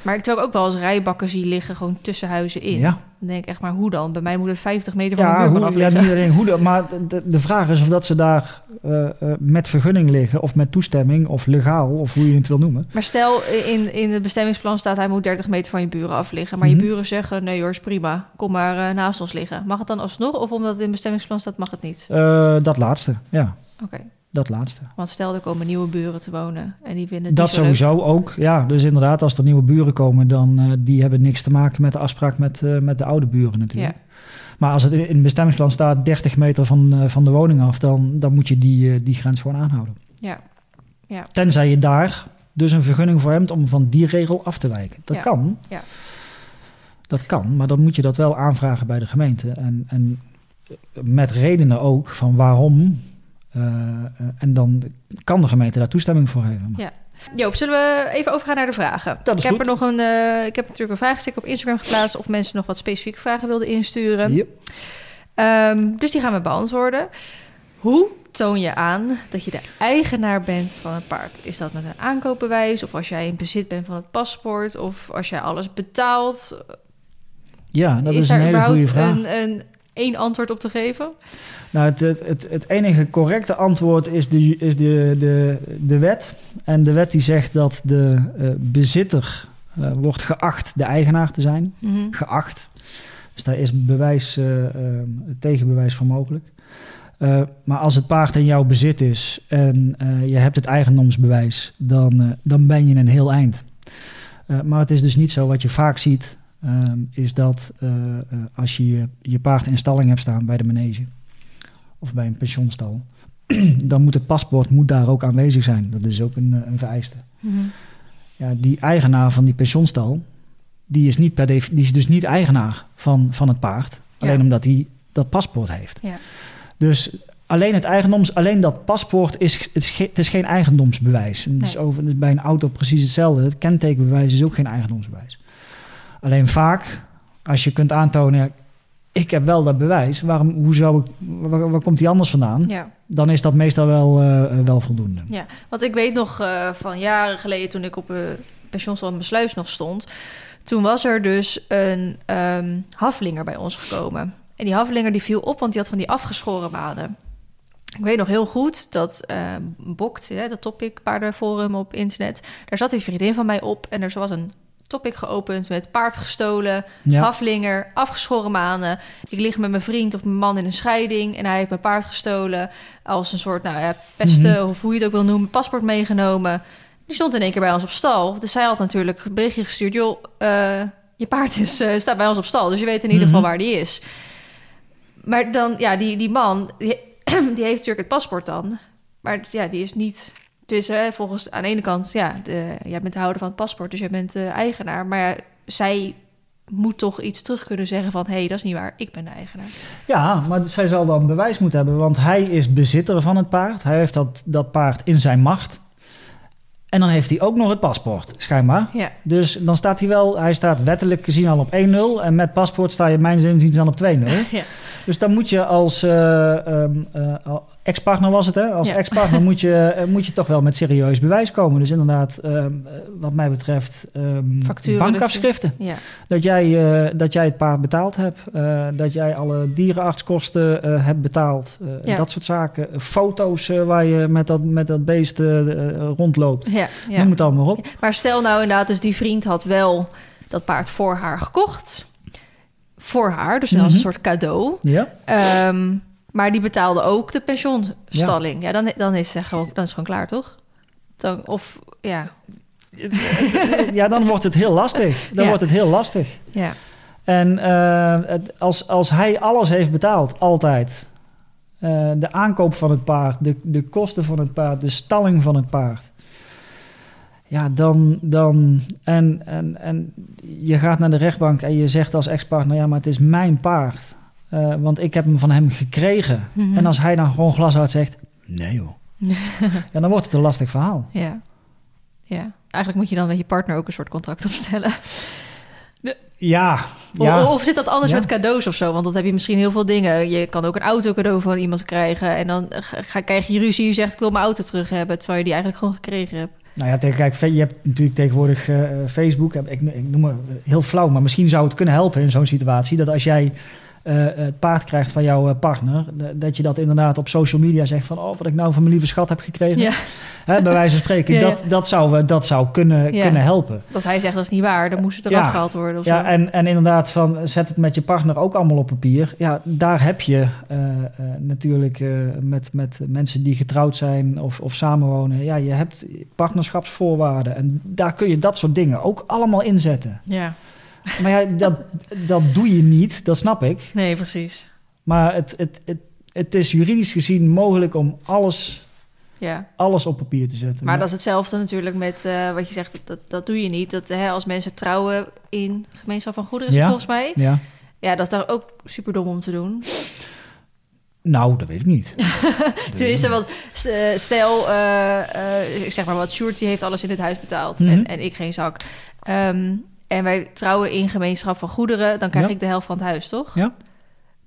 Maar ik ik ook wel eens rijbakken zie liggen... gewoon tussen huizen in. Ja, Dan denk ik echt, maar hoe dan? Bij mij moet het 50 meter van ja, mijn buurman hoe, ja, niet alleen hoe dat, maar de, de vraag is of dat ze daar eh, eh, met vergunning liggen, of met toestemming, of legaal, of hoe je het wil noemen. Maar stel, in, in het bestemmingsplan staat... hij moet 30 meter van je buren afliggen. Maar Mhm. je buren zeggen, nee hoor, is prima. Kom maar eh, naast ons liggen. Mag het dan alsnog? Of omdat het in het bestemmingsplan staat, mag het niet? Eh, dat laatste, ja, Oké. Dat laatste. Want stel, er komen nieuwe buren te wonen... en die vinden het Dat leuk. sowieso ook. Ja, dus inderdaad, als er nieuwe buren komen, dan uh, die hebben niks te maken met de afspraak met, uh, met de oude buren natuurlijk. Ja. Maar als het in het bestemmingsplan staat 30 meter van, uh, van de woning af, dan, dan moet je die, die grens gewoon aanhouden. Ja. ja. Tenzij je daar dus een vergunning voor hebt om van die regel af te wijken. Dat Ja. kan. Ja. Dat kan, maar dan moet je dat wel aanvragen bij de gemeente. En, en met redenen ook van waarom. Uh, en dan kan de gemeente daar toestemming voor geven. Ja. Joop, zullen we even overgaan naar de vragen? Ik heb goed. er nog een. Uh, ik heb natuurlijk een vraagstuk op Instagram geplaatst of mensen nog wat specifieke vragen wilden insturen. Yep. Um, dus die gaan we beantwoorden. Hoe toon je aan dat je de eigenaar bent van het paard? Is dat met een aankoopbewijs of als jij in bezit bent van het paspoort of als jij alles betaalt? Ja, dat is, is een hele goede vraag. een, een één antwoord op te geven? Nou, het, het, het, het, enige correcte antwoord is, de, is de, de, de wet. En de wet die zegt dat de uh, bezitter uh, wordt geacht de eigenaar te zijn. Mm -hmm. Geacht. Dus daar is bewijs, uh, tegenbewijs voor mogelijk. Uh, maar als het paard in jouw bezit is en je hebt het eigendomsbewijs, dan, dan ben je een heel eind. maar het is dus niet zo wat je vaak ziet, is dat als je je paard in stalling hebt staan bij de manege of bij een pensioenstal, dan moet het paspoort moet daar ook aanwezig zijn. Dat is ook een, een vereiste. Mhm. Ja, die eigenaar van die pensionstal, die is, niet per die is dus niet eigenaar van, van het paard. Alleen omdat hij dat paspoort heeft. Ja. Dus alleen het eigendoms, alleen dat paspoort is, het is, ge- het is geen eigendomsbewijs. En Het is over, bij een auto precies hetzelfde. Het kentekenbewijs is ook geen eigendomsbewijs. Alleen vaak, als je kunt aantonen, ik heb wel dat bewijs, waarom, hoe zou ik, waar, waar komt die anders vandaan? ja. Dan is dat meestal wel, eh, wel voldoende. Ja, want ik weet nog eh, van jaren geleden toen ik op een pensionstal in Besluis nog stond. Toen was er dus een ehm haflinger bij ons gekomen. En die haflinger die viel op, want die had van die afgeschoren maden. Ik weet nog heel goed dat eh Bokt, hè, dat topic paardenforum op internet, daar zat een vriendin van mij op en er was een topic geopend met paard gestolen, Ja. haflinger, afgeschoren manen. Ik lig met mijn vriend of mijn man in een scheiding en hij heeft mijn paard gestolen als een soort, nou ja, pesten of hoe je het ook wil noemen, paspoort meegenomen. Die stond in één keer bij ons op stal. Dus zij had natuurlijk een berichtje gestuurd, joh, eh, je paard is, eh, staat bij ons op stal, dus je weet in ieder geval Mhm. waar die is. Maar dan, ja, die, die man, die, die heeft natuurlijk het paspoort dan, maar ja, die is niet... Dus hè, volgens aan de ene kant, ja, de, jij bent de houder van het paspoort, dus jij bent de eigenaar. Maar ja, zij moet toch iets terug kunnen zeggen van... hé, hey, dat is niet waar, ik ben de eigenaar. Ja, maar zij zal dan bewijs moeten hebben, want hij is bezitter van het paard. Hij heeft dat, dat paard in zijn macht. En dan heeft hij ook nog het paspoort, schijnbaar. Ja, Dus dan staat hij wel, hij staat wettelijk gezien al op 1-0. En met paspoort sta je mijn zin dan op 2-0. ja, Dus dan moet je als eh, ehm, eh, ex-partner was het, hè? Als Ja. ex-partner moet, je, eh, moet je toch wel met serieus bewijs komen. Dus inderdaad, ehm, eh, wat mij betreft, Facturen bankafschriften. ja. Dat jij, eh, dat jij het paard betaald hebt. dat jij alle dierenartskosten hebt betaald. Ja. Dat soort zaken. Foto's waar je met dat, met dat beest rondloopt. ja, ja. Noem het allemaal op. Maar stel nou inderdaad, dus die vriend had wel dat paard voor haar gekocht. Voor haar, dus als Mhm. een soort cadeau. Ja? Ehm, maar die betaalde ook de pensioenstalling. Ja, dan, dan, is het gewoon, dan is het gewoon klaar, toch? Dan, of, ja, ja, dan wordt het heel lastig. Dan Ja. wordt het heel lastig. ja, En eh, als, als hij alles heeft betaald, altijd. eh, de aankoop van het paard, de, de kosten van het paard, de stalling van het paard. Ja, dan. dan en, en, en je gaat naar de rechtbank en je zegt als ex-partner: ja, maar het is mijn paard. Eh, want ik heb hem van hem gekregen. Mhm. En als hij dan gewoon glashard zegt: nee joh. ja, dan wordt het een lastig verhaal. ja. Ja, eigenlijk moet je dan met je partner ook een soort contract opstellen. Ja, Of- ja. Of, zit dat anders Ja. met cadeaus of zo? Want dan heb je misschien heel veel dingen. Je kan ook een auto cadeau van iemand krijgen. En dan ga, krijg je ruzie. Je zegt ik wil mijn auto terug hebben. Terwijl je die eigenlijk gewoon gekregen hebt. Nou ja, kijk, je hebt natuurlijk tegenwoordig eh, Facebook. Ik, ik noem het heel flauw, maar misschien zou het kunnen helpen in zo'n situatie. Dat als jij het paard krijgt van jouw eh, partner, dat je dat inderdaad op social media zegt van, oh, wat ik nou van mijn lieve schat heb gekregen. Ja, Hè, bij wijze van spreken, Ja, ja. Dat, dat zou, eh, dat zou kunnen, kunnen helpen. dat hij zegt dat is niet waar. Dan moest het eraf gehaald worden. Of Ja, zo. en, en inderdaad, van, zet het met je partner ook allemaal op papier. Ja, daar heb je eh, eh, natuurlijk eh, met, met mensen die getrouwd zijn of, of samenwonen. Ja, je hebt partnerschapsvoorwaarden. En daar kun je dat soort dingen ook allemaal inzetten. ja, Maar ja, dat, dat doe je niet, dat snap ik. nee, precies. Maar het, het, het, het is juridisch gezien mogelijk om alles, Ja. alles op papier te zetten. Maar dat is hetzelfde natuurlijk met eh, wat je zegt. Dat, dat doe je niet. Dat hè, als mensen trouwen in gemeenschap van goederen, Ja. volgens mij. Ja, Ja, dat is daar ook super dom om te doen. nou, dat weet ik niet. Tenminste, want eh, stel, eh, eh, ik zeg maar wat, Sjoerd die heeft alles in het huis betaald Mhm. en, en ik geen zak. Ehm, en wij trouwen in gemeenschap van goederen, dan krijg Ja. ik de helft van het huis, toch? Ja.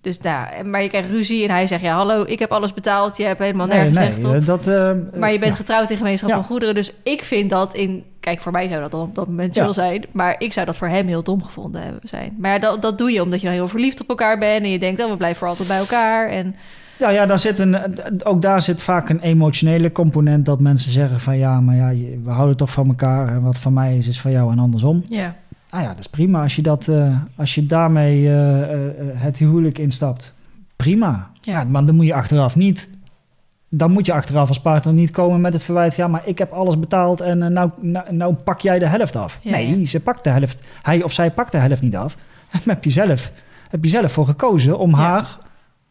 Dus nou, en- maar je krijgt ruzie en hij zegt, ja hallo, ik heb alles betaald, je hebt helemaal Nee, nergens nee, recht op. eh, dat, eh, Maar je bent ja. getrouwd in gemeenschap van goederen, dus ik vind dat in... Kijk, voor mij zou dat dan op dat moment wel zijn, maar ik zou dat voor hem heel dom gevonden hebben zijn. Maar dat, dat doe je omdat je dan heel verliefd op elkaar bent en je denkt, oh, we blijven voor altijd bij elkaar. En Ja, ja daar zit een, ook daar zit vaak een emotionele component dat mensen zeggen van ja, maar ja, we houden toch van elkaar en wat van mij is, is van jou en andersom. ja, Nou ja, dat is prima als je, dat, eh, als je daarmee eh, eh, het huwelijk instapt. Prima. Ja. Ja. maar dan moet je achteraf niet, dan moet je achteraf als partner niet komen met het verwijt, ja, maar ik heb alles betaald en nou, nou, nou pak jij de helft af. Ja, nee, ja. ze pakt de helft, hij of zij pakt de helft niet af. En heb je zelf, heb je zelf voor gekozen om haar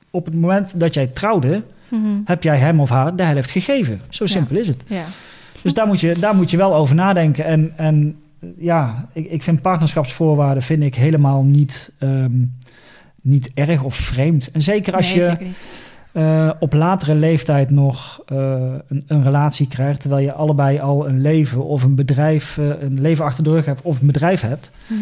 op het moment dat jij trouwde Mhm. heb jij hem of haar de helft gegeven. Zo simpel is het. Ja. Dus daar moet je, daar moet je wel over nadenken. En, en ja, ik, ik vind partnerschapsvoorwaarden vind ik helemaal niet, ehm, niet erg of vreemd. En zeker als nee, je zeker eh, op latere leeftijd nog eh, een, een relatie krijgt, terwijl je allebei al een leven of een bedrijf, eh, een leven achter de rug hebt of een bedrijf hebt. Mhm.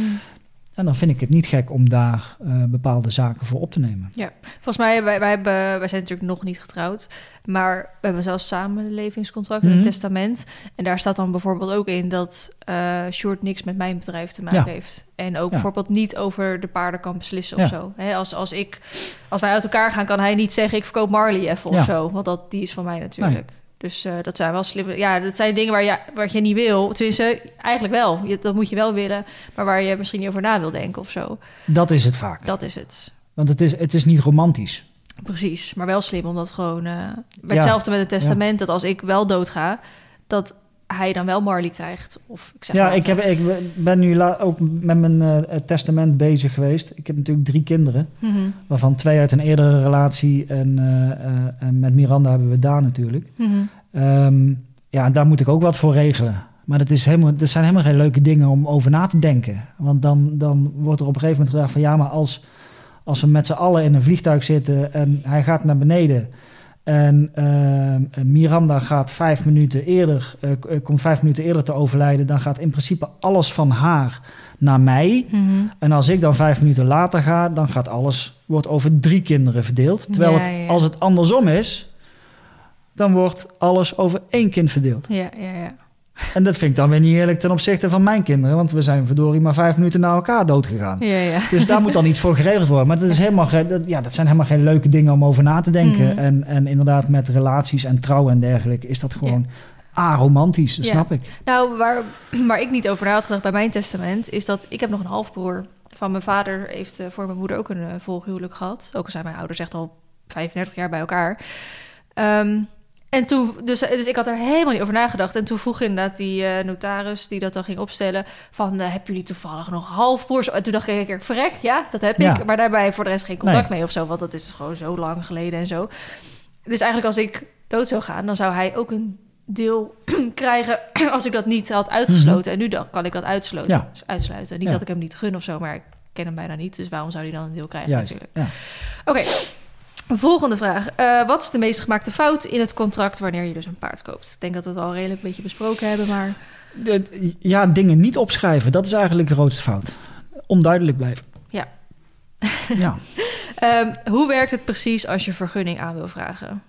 En dan vind ik het niet gek om daar eh, bepaalde zaken voor op te nemen. Volgens mij, wij, wij, hebben, wij zijn natuurlijk nog niet getrouwd, maar we hebben zelfs samen een levingscontract en Mhm. een testament. En daar staat dan bijvoorbeeld ook in dat eh Short niks met mijn bedrijf te maken Ja. heeft. En ook Ja. bijvoorbeeld niet over de paarden kan beslissen Ja. of zo. Als, als, ik, als wij uit elkaar gaan, kan hij niet zeggen ik verkoop Marley even of Ja. zo. Want dat, die is van mij natuurlijk. Dus eh, dat zijn wel slimme... Ja, dat zijn dingen waar je, waar je niet wil. Tenminste, eigenlijk wel. Je, dat moet je wel willen. Maar waar je misschien niet over na wil denken of zo. Dat is het vaak. Dat is het. Want het is, het is niet romantisch. Precies, maar wel slim om dat gewoon... eh hetzelfde met het testament, dat als ik wel doodga... dat hij dan wel Marley krijgt. Of ik zeg ja, ik, heb, ik ben nu ook met mijn eh, testament bezig geweest. Ik heb natuurlijk drie kinderen, Mhm, waarvan twee uit een eerdere relatie. En, eh, eh, en met Miranda hebben we daar natuurlijk. mhm. Ehm, ja, daar moet ik ook wat voor regelen. Maar dat, is helemaal, dat zijn helemaal geen leuke dingen om over na te denken. Want dan, dan wordt er op een gegeven moment gedacht van... ja, maar als, als we met z'n allen in een vliegtuig zitten en hij gaat naar beneden... en ehm, Miranda gaat vijf minuten eerder, eh, eh, komt vijf minuten eerder te overlijden... dan gaat in principe alles van haar naar mij. Mhm. En als ik dan vijf minuten later ga, dan gaat alles... wordt over drie kinderen verdeeld. Terwijl Ja, het, ja. als het andersom is... dan wordt alles over één kind verdeeld. Ja, ja, ja. En dat vind ik dan weer niet eerlijk ten opzichte van mijn kinderen. Want we zijn verdorie maar vijf minuten na elkaar dood gegaan. Ja, ja. Dus daar moet dan iets voor geregeld worden. Maar dat, is helemaal dat, ja, dat zijn helemaal geen leuke dingen om over na te denken. Mhm. En, en inderdaad met relaties en trouwen en dergelijke... is dat gewoon aromantisch, dat snap ik. Nou, waar, waar ik niet over na had gedacht bij mijn testament... is dat ik heb nog een halfbroer van mijn vader... heeft eh, voor mijn moeder ook een uh, volhuwelijk gehad. Ook al zijn mijn ouders echt al 35 jaar bij elkaar. Ehm, en toen, dus, dus ik had er helemaal niet over nagedacht. En toen vroeg inderdaad die eh, notaris die dat dan ging opstellen... van, hebben jullie toevallig nog halfbroers? En toen dacht ik, ik verrek, ja, dat heb Ja. ik. Maar daarbij voor de rest geen contact Nee. mee of zo... want dat is gewoon zo lang geleden en zo. Dus eigenlijk als ik dood zou gaan... dan zou hij ook een deel krijgen als ik dat niet had uitgesloten. En nu dan kan ik dat uitsloten, Ja. uitsluiten. Niet Ja. dat ik hem niet gun of zo, maar ik ken hem bijna niet. Dus waarom zou hij dan een deel krijgen Juist, natuurlijk? ja. Oké, volgende vraag. Eh, wat is de meest gemaakte fout in het contract wanneer je dus een paard koopt? Ik denk dat we het al redelijk een beetje besproken hebben, maar... Ja, dingen niet opschrijven, dat is eigenlijk de grootste fout. Onduidelijk blijven. Ja. ja. Ehm, hoe werkt het precies als je vergunning aan wil vragen?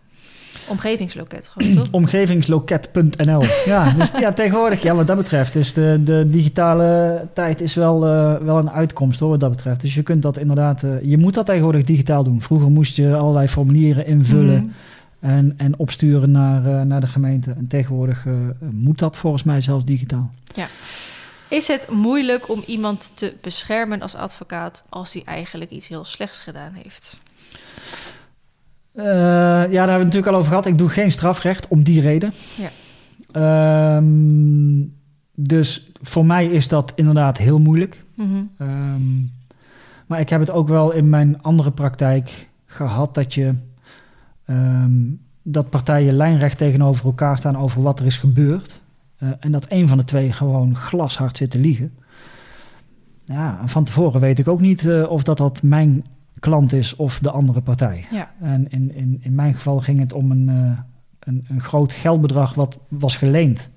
Omgevingsloket, gewoon toch? Omgevingsloket.nl. Ja, dus ja, tegenwoordig, ja, wat dat betreft, dus de, de digitale tijd is wel, eh, wel een uitkomst hoor, wat dat betreft. Dus je kunt dat inderdaad, eh, je moet dat tegenwoordig digitaal doen. Vroeger moest je allerlei formulieren invullen Mhm. en, en opsturen naar, eh, naar de gemeente. En tegenwoordig moet dat volgens mij zelfs digitaal. Is het moeilijk om iemand te beschermen als advocaat als hij eigenlijk iets heel slechts gedaan heeft? Eh, ja, daar hebben we het natuurlijk al over gehad. Ik doe geen strafrecht om die reden. Ja. Ehm, dus voor mij is dat inderdaad heel moeilijk. Mhm. Ehm, maar ik heb het ook wel in mijn andere praktijk gehad dat je ehm, dat partijen lijnrecht tegenover elkaar staan over wat er is gebeurd. Eh, en dat een van de twee gewoon glashard zit te liegen. Ja, van tevoren weet ik ook niet eh, of dat, dat mijn klant is of de andere partij. Ja. En in, in, in mijn geval ging het om een, eh, een, een groot geldbedrag wat was geleend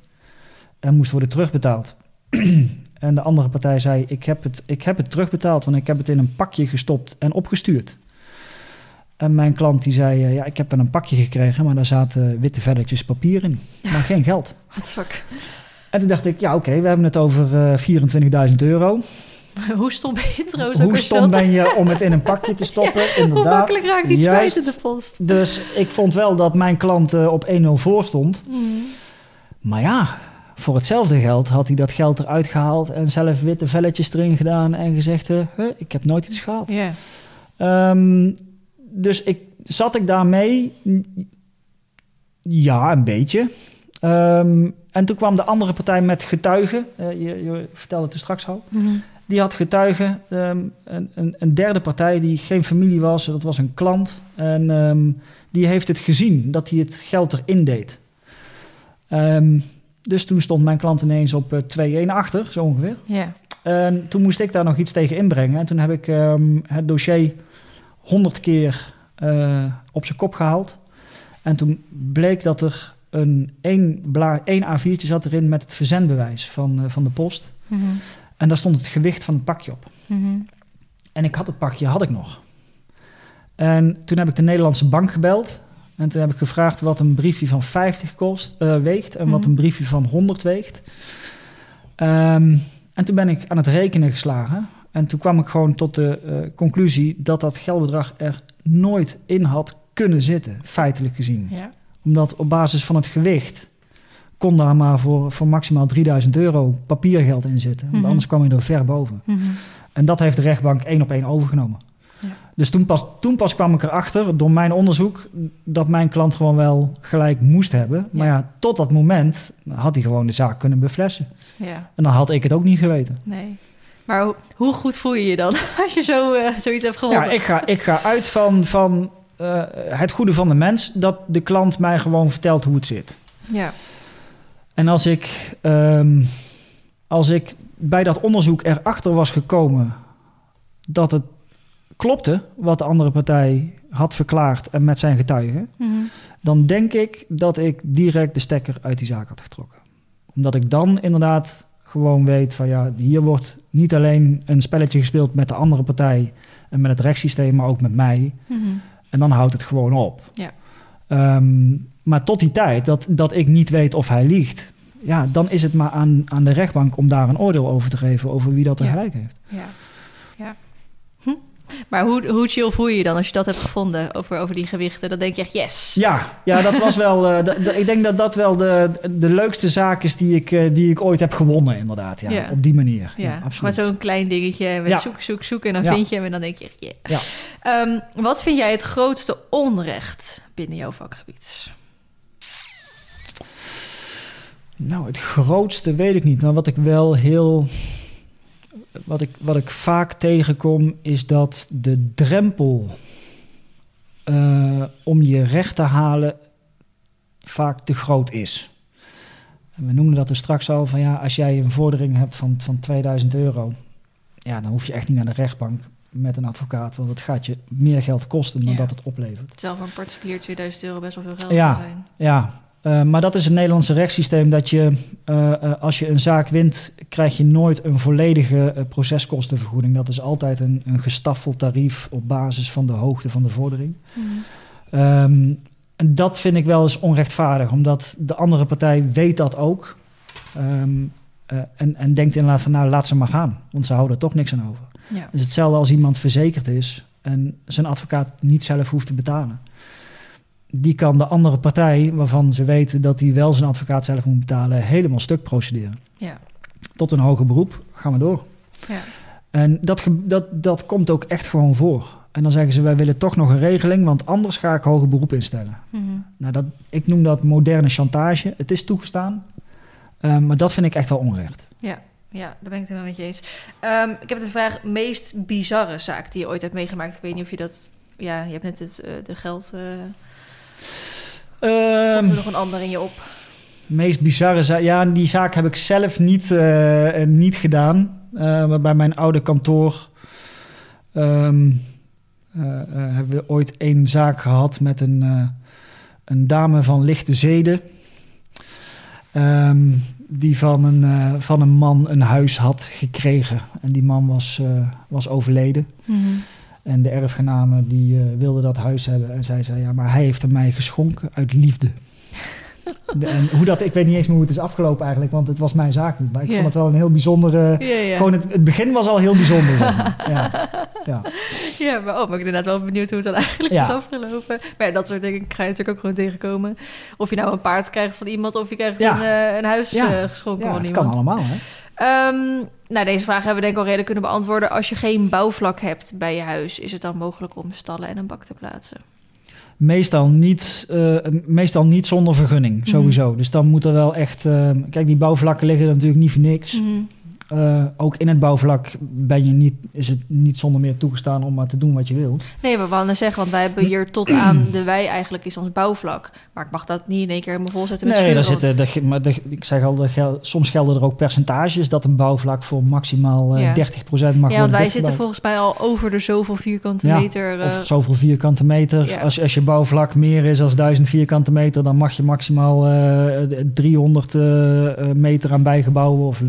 en moest worden terugbetaald. en de andere partij zei: ik heb, het, ik heb het terugbetaald, want ik heb het in een pakje gestopt en opgestuurd. En mijn klant die zei: eh, Ja, ik heb wel een pakje gekregen, maar daar zaten witte velletjes papier in, maar geen geld. What fuck? En toen dacht ik: Ja, oké, we hebben het over eh 24.000 euro. Hoe stom ben je trouwens Hoe stom ben je om het in een pakje te stoppen? Hoe Inderdaad. makkelijk raakt iets kwijt in de post? Dus ik vond wel dat mijn klant eh, op 1-0 voor stond. Mhm. Maar ja, voor hetzelfde geld had hij dat geld eruit gehaald en zelf witte velletjes erin gedaan en gezegd: huh, Ik heb nooit iets gehad. Ja. Ehm, dus ik, zat ik daarmee? Ja, een beetje. Ehm, en toen kwam de andere partij met getuigen. Eh, je, je vertelde het er straks al. Mhm. Die had getuigen. ehm, een, een, een derde partij die geen familie was, dat was een klant. En ehm, die heeft het gezien dat hij het geld erin deed. Ehm, dus toen stond mijn klant ineens op eh, 2-1 achter, zo ongeveer. Ja. En toen moest ik daar nog iets tegen inbrengen. En toen heb ik het dossier honderd keer eh, op zijn kop gehaald. En toen bleek dat er een één, bla, één A4'tje zat erin met het verzendbewijs van, eh, van de post. Mhm. En daar stond het gewicht van het pakje op. Mhm. En ik had het pakje, had ik nog. En toen heb ik de Nederlandse bank gebeld. En toen heb ik gevraagd wat een briefje van 50 kost, eh, weegt en wat Mhm. een briefje van 100 weegt. Ehm, en toen ben ik aan het rekenen geslagen. En toen kwam ik gewoon tot de eh, conclusie dat dat geldbedrag er nooit in had kunnen zitten, feitelijk gezien. Ja. Omdat op basis van het gewicht kon daar maar voor, voor maximaal 3000 euro papiergeld in zitten. Want Mhm. anders kwam je er ver boven. Mhm. En dat heeft de rechtbank één op één overgenomen. Ja. Dus toen pas, toen pas kwam ik erachter, door mijn onderzoek, dat mijn klant gewoon wel gelijk moest hebben. Maar Ja. ja, tot dat moment had hij gewoon de zaak kunnen beflessen. ja. En dan had ik het ook niet geweten. Nee. Maar ho- hoe goed voel je je dan als je zo, eh, zoiets hebt gewonnen? Ja, ik ga, ik ga uit van, van eh, het goede van de mens, dat de klant mij gewoon vertelt hoe het zit. Ja. En als ik, ehm, als ik bij dat onderzoek erachter was gekomen dat het klopte wat de andere partij had verklaard en met zijn getuigen, Mhm. dan denk ik dat ik direct de stekker uit die zaak had getrokken. Omdat ik dan inderdaad gewoon weet van ja, hier wordt niet alleen een spelletje gespeeld met de andere partij en met het rechtssysteem, maar ook met mij. Mhm. En dan houdt het gewoon op. Ja. Ehm, maar tot die tijd dat, dat ik niet weet of hij liegt, ja, dan is het maar aan, aan de rechtbank om daar een oordeel over te geven over wie dat er Ja. gelijk heeft. Ja. ja. Hm. Maar hoe, hoe chill voel je je dan als je dat hebt gevonden over, over die gewichten? Dan denk je echt, yes. Ja, ja dat was wel. eh, de- de- ik denk dat dat wel de, de leukste zaak is die ik, eh, die ik ooit heb gewonnen, inderdaad. Ja, Ja. Op die manier. Ja, Ja, maar absoluut. zo'n klein dingetje met zoek, zoek, zoek en dan vind je hem en dan denk je echt, yeah. Ja. Ehm, wat vind jij het grootste onrecht binnen jouw vakgebied? Nou, het grootste weet ik niet. Maar wat ik wel heel. Wat ik, wat ik vaak tegenkom, is dat de drempel eh, om je recht te halen vaak te groot is. En we noemden dat er straks al van ja, als jij een vordering hebt van, van 2000 euro, ja, dan hoef je echt niet naar de rechtbank met een advocaat, want het gaat je meer geld kosten dan Ja. dat het oplevert. Zelf een particulier 2000 euro best wel veel geld Ja. zijn. Ja, eh, maar dat is het Nederlandse rechtssysteem dat je, eh, eh, als je een zaak wint, krijg je nooit een volledige proceskostenvergoeding. Dat is altijd een, een gestaffeld tarief op basis van de hoogte van de vordering. Mhm. Ehm, en dat vind ik wel eens onrechtvaardig, omdat de andere partij weet dat ook. Eh, en, en denkt inderdaad van, nou, laat ze maar gaan, want ze houden er toch niks aan over. Ja. Het is hetzelfde als iemand verzekerd is en zijn advocaat niet zelf hoeft te betalen. Die kan de andere partij, waarvan ze weten dat hij wel zijn advocaat zelf moet betalen, helemaal stuk procederen. Ja. Tot een hoger beroep, gaan we door. Ja. En dat, dat, dat komt ook echt gewoon voor. En dan zeggen ze, wij willen toch nog een regeling, want anders ga ik hoger beroep instellen. Mhm. Nou, dat, ik noem dat moderne chantage. Het is toegestaan, eh, maar dat vind ik echt wel onrecht. Ja, ja, daar ben ik het helemaal met je eens. Ehm, ik heb de vraag, meest bizarre zaak die je ooit hebt meegemaakt. Ik weet niet of je dat... Ja, je hebt net het, eh, de geld... eh Ehm, komt er nog een ander in je op? meest bizarre zaak. Ja, die zaak heb ik zelf niet, eh, niet gedaan. Eh, maar bij mijn oude kantoor ehm, eh, eh, hebben we ooit één zaak gehad met een, eh, een dame van lichte zeden. Ehm, die van een, eh, van een man een huis had gekregen. En die man was, eh, was overleden. Mhm. En de erfgename die eh, wilde dat huis hebben. En zij zei, ja, maar hij heeft hem mij geschonken uit liefde. De- en hoe dat, ik weet niet eens meer hoe het is afgelopen eigenlijk, want het was mijn zaak niet. Maar ik vond het wel een heel bijzondere... Gewoon het, het begin was al heel bijzonder. zeg maar. ja, ja. ja, maar oh, ik ben inderdaad wel benieuwd hoe het dan eigenlijk Ja. is afgelopen. Maar ja, dat soort dingen ga je natuurlijk ook gewoon tegenkomen. Of je nou een paard krijgt van iemand, of je krijgt Ja. een, eh, een huis eh, geschonken ja van iemand. kan allemaal. Hè? Ehm, nou, deze vraag hebben we denk ik al redelijk kunnen beantwoorden. Als je geen bouwvlak hebt bij je huis, is het dan mogelijk om stallen en een bak te plaatsen? Meestal niet, eh, meestal niet zonder vergunning, Mhm. sowieso. Dus dan moet er wel echt... eh, kijk, die bouwvlakken liggen er natuurlijk niet voor niks. Mhm. Uh, ook in het bouwvlak ben je niet, is het niet zonder meer toegestaan om maar te doen wat je wilt. Nee, we wilden zeggen, want wij hebben hier tot aan de wei eigenlijk is ons bouwvlak. Maar ik mag dat niet in één keer helemaal volzetten met Nee, daar zitten, de, maar de, ik zeg al, de, gel- soms gelden er ook percentages dat een bouwvlak voor maximaal eh, Ja. 30% mag Ja, want wij zitten volgens mij al over de zoveel vierkante Ja, meter. eh, Of zoveel vierkante meter. ja. Als, als je bouwvlak meer is dan 1000 vierkante meter, dan mag je maximaal eh, 300 eh, eh, meter aan bijgebouwen. Of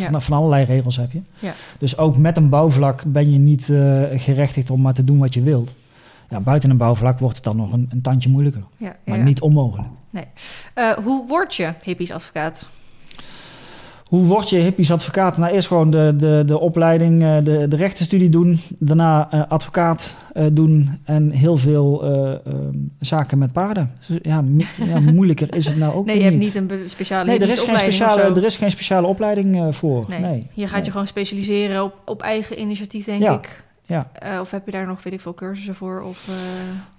van allerlei regels heb je. Ja. Dus ook met een bouwvlak ben je niet eh, gerechtigd om maar te doen wat je wilt. Ja, buiten een bouwvlak wordt het dan nog een, een tandje moeilijker. ja, Maar niet onmogelijk. Eh, hoe word je hippies-advocaat? Hoe word je hippies advocaat? Nou, eerst gewoon de, de, de opleiding, eh, de, de rechtenstudie doen. Daarna eh, advocaat eh, doen en heel veel eh, ehm, zaken met paarden. Dus, ja, mo- ja, moeilijker is het nou ook Nee, weer je hebt niet. niet een speciale Nee, er is, geen speciale, er is geen speciale opleiding voor. Nee. Nee. Je gaat Nee. je gewoon specialiseren op, op eigen initiatief, denk Ja, ik. Ja. Eh, of heb je daar nog, weet ik veel, cursussen voor? Of, eh,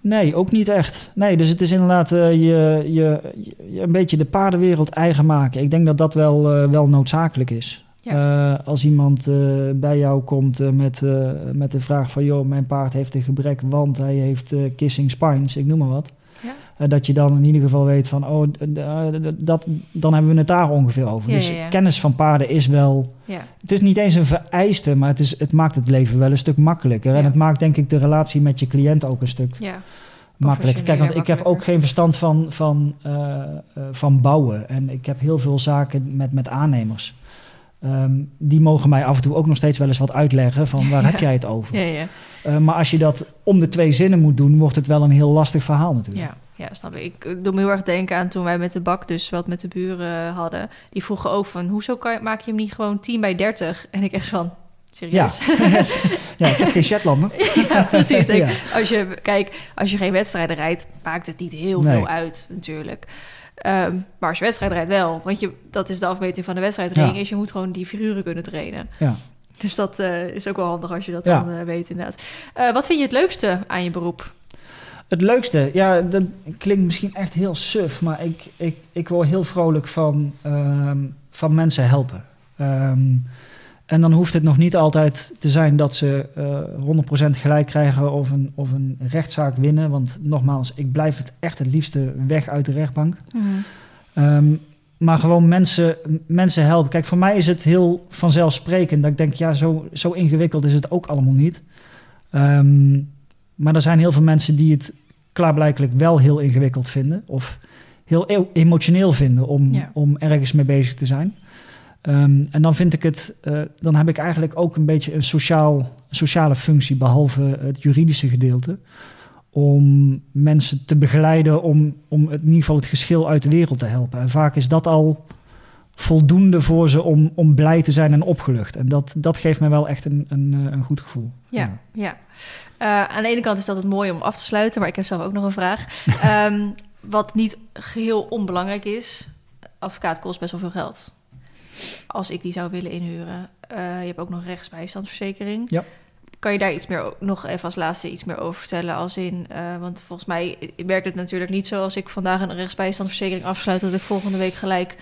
Nee, ook niet echt. Nee, dus het is inderdaad eh, je, je, je een beetje de paardenwereld eigen maken. Ik denk dat dat wel, wel noodzakelijk is. Als iemand bij jou komt met, met de vraag van... joh, mijn paard heeft een gebrek, want hij heeft kissing spines, ik noem maar wat. Eh, dat je dan in ieder geval weet van, oh, eh, dat, dan hebben we het daar ongeveer over. Ja, dus ja, ja. kennis van paarden is wel... ja. Het is niet eens een vereiste, maar het, is, het maakt het leven wel een stuk makkelijker. En het maakt denk ik de relatie met je cliënt ook een stuk ja. makkelijker. Kijk, want ik heb ook geen verstand van, van, eh, van bouwen. En ik heb heel veel zaken met, met aannemers. Ehm, die mogen mij af en toe ook nog steeds wel eens wat uitleggen van waar Ja. heb jij het over. Ja, ja, maar als je dat om de twee zinnen moet doen, wordt het wel een heel lastig verhaal natuurlijk. ja. Ja, snap ik. Ik doe me heel erg denken aan toen wij met de bak dus wat met de buren hadden. Die vroegen ook van, hoezo kan, maak je hem niet gewoon 10 bij 30? En ik echt van, Ja. serieus? ja, ik heb geen Shetlander. Ja, precies. Denk, Ja. Als je, kijk, als je geen wedstrijden rijdt, maakt het niet heel Nee. veel uit, natuurlijk. Ehm, maar als je wedstrijd rijdt wel, want je, dat is de afmeting van de wedstrijdtraining, Ja. is je moet gewoon die figuren kunnen trainen. Ja. Dus dat eh, is ook wel handig als je dat Ja. dan eh, weet, inderdaad. Eh, wat vind je het leukste aan je beroep? Het leukste, ja, dat klinkt misschien echt heel suf, maar ik, ik, ik word heel vrolijk van, ehm, van mensen helpen. Ehm, en dan hoeft het nog niet altijd te zijn dat ze eh 100% gelijk krijgen of een, of een rechtszaak winnen. Want nogmaals, ik blijf het echt het liefste weg uit de rechtbank. Ehm, maar gewoon mensen, mensen helpen. Kijk, voor mij is het heel vanzelfsprekend dat ik denk, ja, zo, zo ingewikkeld is het ook allemaal niet. Ehm, maar er zijn heel veel mensen die het klaarblijkelijk wel heel ingewikkeld vinden. Of heel e- emotioneel vinden om, Ja. om ergens mee bezig te zijn. Ehm, en dan vind ik het, eh, dan heb ik eigenlijk ook een beetje een sociaal, sociale functie, behalve het juridische gedeelte. Om mensen te begeleiden om, om het, in ieder geval het geschil uit de wereld te helpen. En vaak is dat al voldoende voor ze om, om blij te zijn en opgelucht. En dat, dat geeft mij wel echt een, een, eh, een goed gevoel. Ja, ja. Eh, aan de ene kant is dat het mooi om af te sluiten, maar ik heb zelf ook nog een vraag. Ehm, wat niet geheel onbelangrijk is, advocaat kost best wel veel geld. Als ik die zou willen inhuren. Eh, je hebt ook nog rechtsbijstandsverzekering. Ja. Kan je daar iets meer, nog even als laatste iets meer over vertellen? Als in, eh, want volgens mij werkt het natuurlijk niet zo als ik vandaag een rechtsbijstandsverzekering afsluit, dat ik volgende week gelijk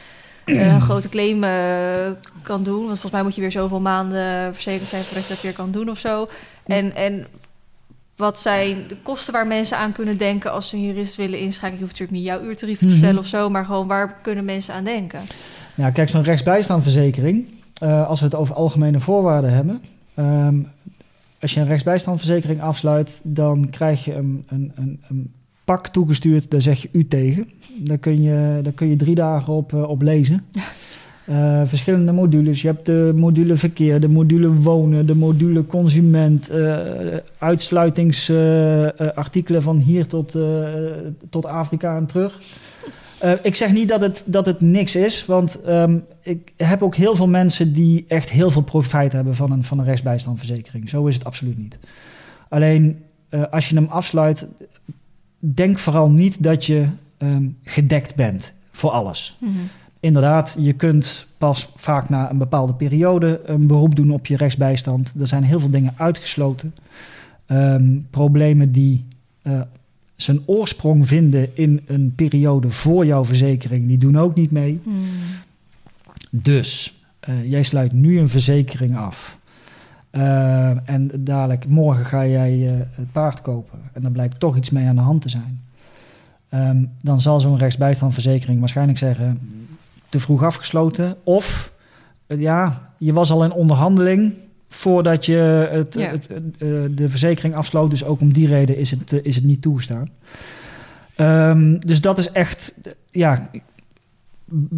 eh, een grote claim eh, kan doen. Want volgens mij moet je weer zoveel maanden verzekerd zijn voordat je dat weer kan doen of zo. En, en wat zijn de kosten waar mensen aan kunnen denken als ze een jurist willen inschakelen? Je hoeft natuurlijk niet jouw uurtarieven te Mhm. vertellen of zo, maar gewoon waar kunnen mensen aan denken? Ja, kijk, zo'n rechtsbijstandverzekering, eh, als we het over algemene voorwaarden hebben. ehm, als je een rechtsbijstandverzekering afsluit, dan krijg je een, een, een, een pak toegestuurd, daar zeg je u tegen. Daar kun je, daar kun je drie dagen op, eh, op lezen. Eh, verschillende modules. Je hebt de module verkeer, de module wonen, de module consument, eh uitsluitingsartikelen van hier tot, tot Afrika en terug. Ik zeg niet dat het, dat het niks is, want ehm, ik heb ook heel veel mensen die echt heel veel profijt hebben van een, van een rechtsbijstandverzekering. Zo is het absoluut niet. Alleen als je hem afsluit, denk vooral niet dat je ehm, gedekt bent voor alles. Inderdaad, je kunt pas vaak na een bepaalde periode een beroep doen op je rechtsbijstand. Er zijn heel veel dingen uitgesloten. Ehm, problemen die eh, zijn oorsprong vinden in een periode voor jouw verzekering, die doen ook niet mee. Hmm. Dus eh, jij sluit nu een verzekering af. Eh, en dadelijk, morgen ga jij eh, het paard kopen. En dan blijkt toch iets mee aan de hand te zijn. Ehm, dan zal zo'n rechtsbijstandverzekering waarschijnlijk zeggen... te vroeg afgesloten. Of, ja, je was al in onderhandeling voordat je het, Ja. het, het, eh, de verzekering afsloot. Dus ook om die reden is het, eh, is het niet toegestaan. Ehm, dus dat is echt, eh, ja,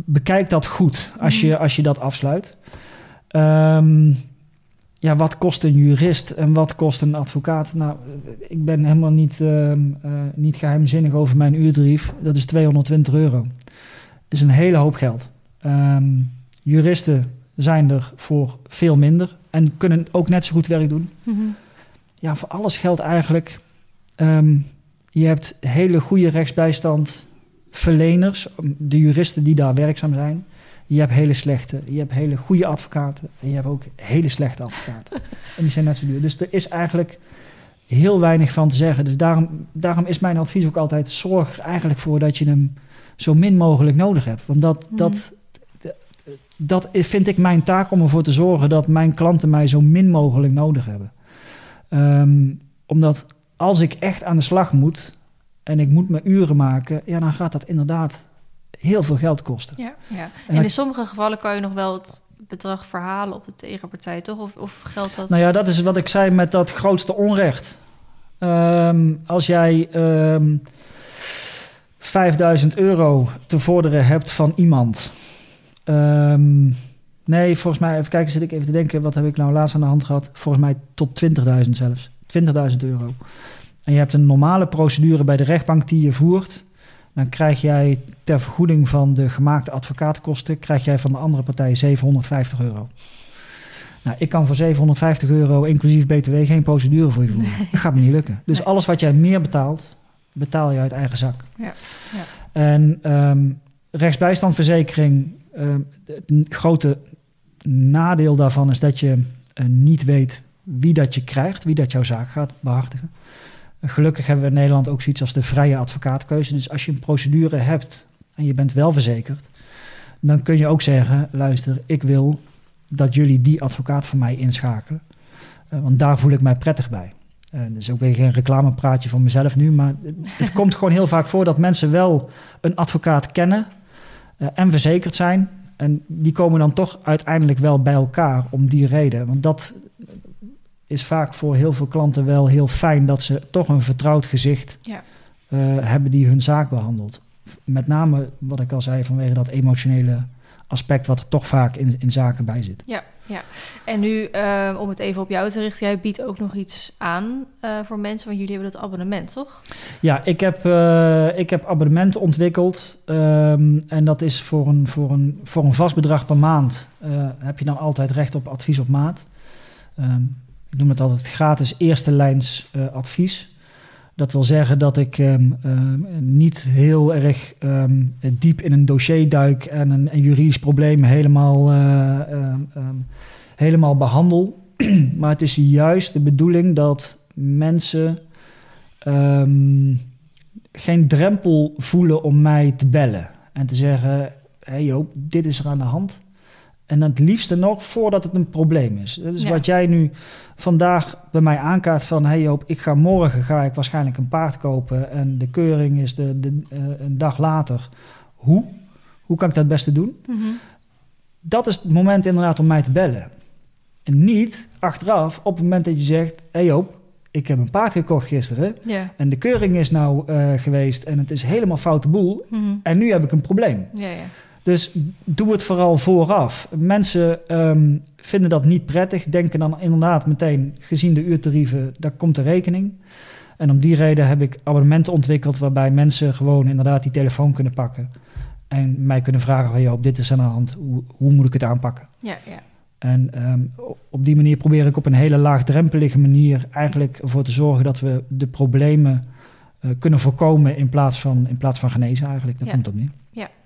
bekijk dat goed als je, als je dat afsluit. Ehm, ja, wat kost een jurist en wat kost een advocaat? Nou, ik ben helemaal niet, ehm, eh, niet geheimzinnig over mijn uurtarief. Dat is 220 euro. Dat is een hele hoop geld. Ehm, juristen zijn er voor veel minder en kunnen ook net zo goed werk doen. Mhm. Ja, voor alles geldt eigenlijk. ehm, je hebt hele goede rechtsbijstandverleners, de juristen die daar werkzaam zijn. Je hebt hele slechte, je hebt hele goede advocaten en je hebt ook hele slechte advocaten. en die zijn net zo duur. Dus er is eigenlijk heel weinig van te zeggen. Dus daarom, daarom is mijn advies ook altijd: zorg er eigenlijk voor dat je hem zo min mogelijk nodig hebt. Want dat, Mhm. dat, dat vind ik mijn taak om ervoor te zorgen dat mijn klanten mij zo min mogelijk nodig hebben. Ehm, omdat als ik echt aan de slag moet en ik moet mijn uren maken, ja, dan gaat dat inderdaad heel veel geld kosten. Ja, ja. En in sommige gevallen kan je nog wel het bedrag verhalen op de tegenpartij, toch? Of, of geldt dat? Nou ja, dat is wat ik zei met dat grootste onrecht. Ehm, als jij ehm 5000 euro te vorderen hebt van iemand. Ehm, nee, volgens mij, even kijken, zit ik even te denken, wat heb ik nou laatst aan de hand gehad? Volgens mij tot 20.000 zelfs. 20.000 euro. En je hebt een normale procedure bij de rechtbank die je voert. Dan krijg jij ter vergoeding van de gemaakte advocatenkosten, krijg jij van de andere partij 750 euro. Nou, ik kan voor 750 euro inclusief BTW geen procedure voor je voeren. Dat gaat me niet lukken. Dus Nee. alles wat jij meer betaalt, betaal je uit eigen zak. Ja, ja. En ehm, rechtsbijstandverzekering, ehm, het grote nadeel daarvan is dat je eh, niet weet wie dat je krijgt, wie dat jouw zaak gaat behartigen. Gelukkig hebben we in Nederland ook zoiets als de vrije advocaatkeuze. Dus als je een procedure hebt en je bent wel verzekerd, dan kun je ook zeggen: luister, ik wil dat jullie die advocaat voor mij inschakelen. Eh, want daar voel ik mij prettig bij. Dat is ook weer geen reclamepraatje van mezelf nu, maar het, het komt gewoon heel vaak voor dat mensen wel een advocaat kennen eh, en verzekerd zijn. En die komen dan toch uiteindelijk wel bij elkaar om die reden. Want dat is vaak voor heel veel klanten wel heel fijn dat ze toch een vertrouwd gezicht Ja. eh, hebben die hun zaak behandelt. Met name wat ik al zei vanwege dat emotionele aspect wat er toch vaak in, in zaken bij zit. Ja, ja. En nu, eh, om het even op jou te richten, jij biedt ook nog iets aan eh, voor mensen, want jullie hebben dat abonnement, toch? Ja, ik heb, eh, ik heb abonnementen ontwikkeld. ehm, en dat is voor een, voor, een, voor een vast bedrag per maand. heb je dan altijd recht op advies op maat. Ehm, ik noem het altijd gratis eerste lijns eh, advies. Dat wil zeggen dat ik ehm, ehm, niet heel erg ehm, diep in een dossier duik en een, juridisch probleem helemaal, eh, helemaal behandel. maar het is juist de bedoeling dat mensen geen drempel voelen om mij te bellen en te zeggen: Hé hey Joop, dit is er aan de hand. En het liefste nog voordat het een probleem is. Dat is Ja. wat jij nu vandaag bij mij aankaart van... hey Joop, ik ga morgen ga ik waarschijnlijk een paard kopen... en de keuring is de, de, eh, een dag later. Hoe? Hoe kan ik dat het beste doen? Mhm. Dat is het moment inderdaad om mij te bellen. En niet achteraf op het moment dat je zegt... hey Joop, ik heb een paard gekocht gisteren... En de keuring is nou eh, geweest en het is helemaal foute boel... Mhm. en nu heb ik een probleem. Ja, ja. Dus doe het vooral vooraf. Mensen ehm, vinden dat niet prettig, denken dan inderdaad meteen, gezien de uurtarieven, daar komt de rekening. En om die reden heb ik abonnementen ontwikkeld waarbij mensen gewoon inderdaad die telefoon kunnen pakken. En mij kunnen vragen, van, joh, dit is aan de hand, hoe, hoe moet ik het aanpakken? Ja, ja. En ehm, op die manier probeer ik op een hele laagdrempelige manier eigenlijk ervoor te zorgen dat we de problemen eh, kunnen voorkomen in plaats van, in plaats van genezen eigenlijk. Dat Ja. komt op neer.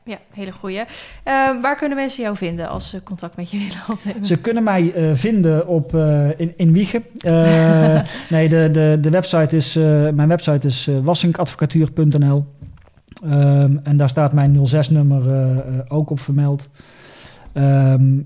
Ja, hele goeie. Ehm, waar kunnen mensen jou vinden als ze contact met je willen opnemen? Ze kunnen mij eh, vinden op, eh, in, in Wiegen. Eh, nee, de, de, de website is, mijn website is wassinkadvocatuur.nl. Ehm, en daar staat mijn 06-nummer eh, eh, ook op vermeld. Ehm,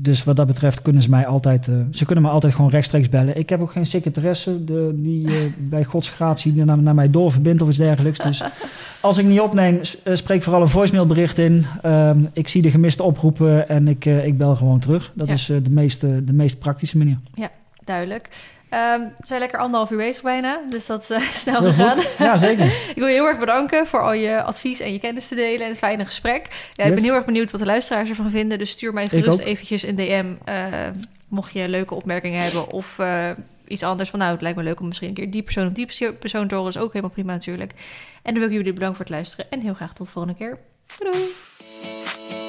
dus wat dat betreft kunnen ze mij altijd, uh, ze kunnen me altijd gewoon rechtstreeks bellen. Ik heb ook geen secretaresse de, die uh, bij godsgratie naar, naar mij doorverbindt of iets dergelijks. Dus als ik niet opneem, spreek vooral een voicemailbericht in. Um, ik zie de gemiste oproepen en ik, uh, ik bel gewoon terug. Dat ja. is de, meest, de meest praktische manier. Ja, duidelijk. Um, we zijn lekker anderhalf uur bezig bijna, dus dat is uh, snel gegaan. Ja, zeker. ik wil je heel erg bedanken voor al je advies en je kennis te delen en het fijne gesprek. Ja, ik ben heel erg benieuwd wat de luisteraars ervan vinden, dus stuur mij gerust eventjes een DM uh, mocht je leuke opmerkingen hebben of uh, iets anders van nou, het lijkt me leuk om misschien een keer die persoon of die persoon te horen, is ook helemaal prima natuurlijk. En dan wil ik jullie bedanken voor het luisteren en heel graag tot de volgende keer. Doei!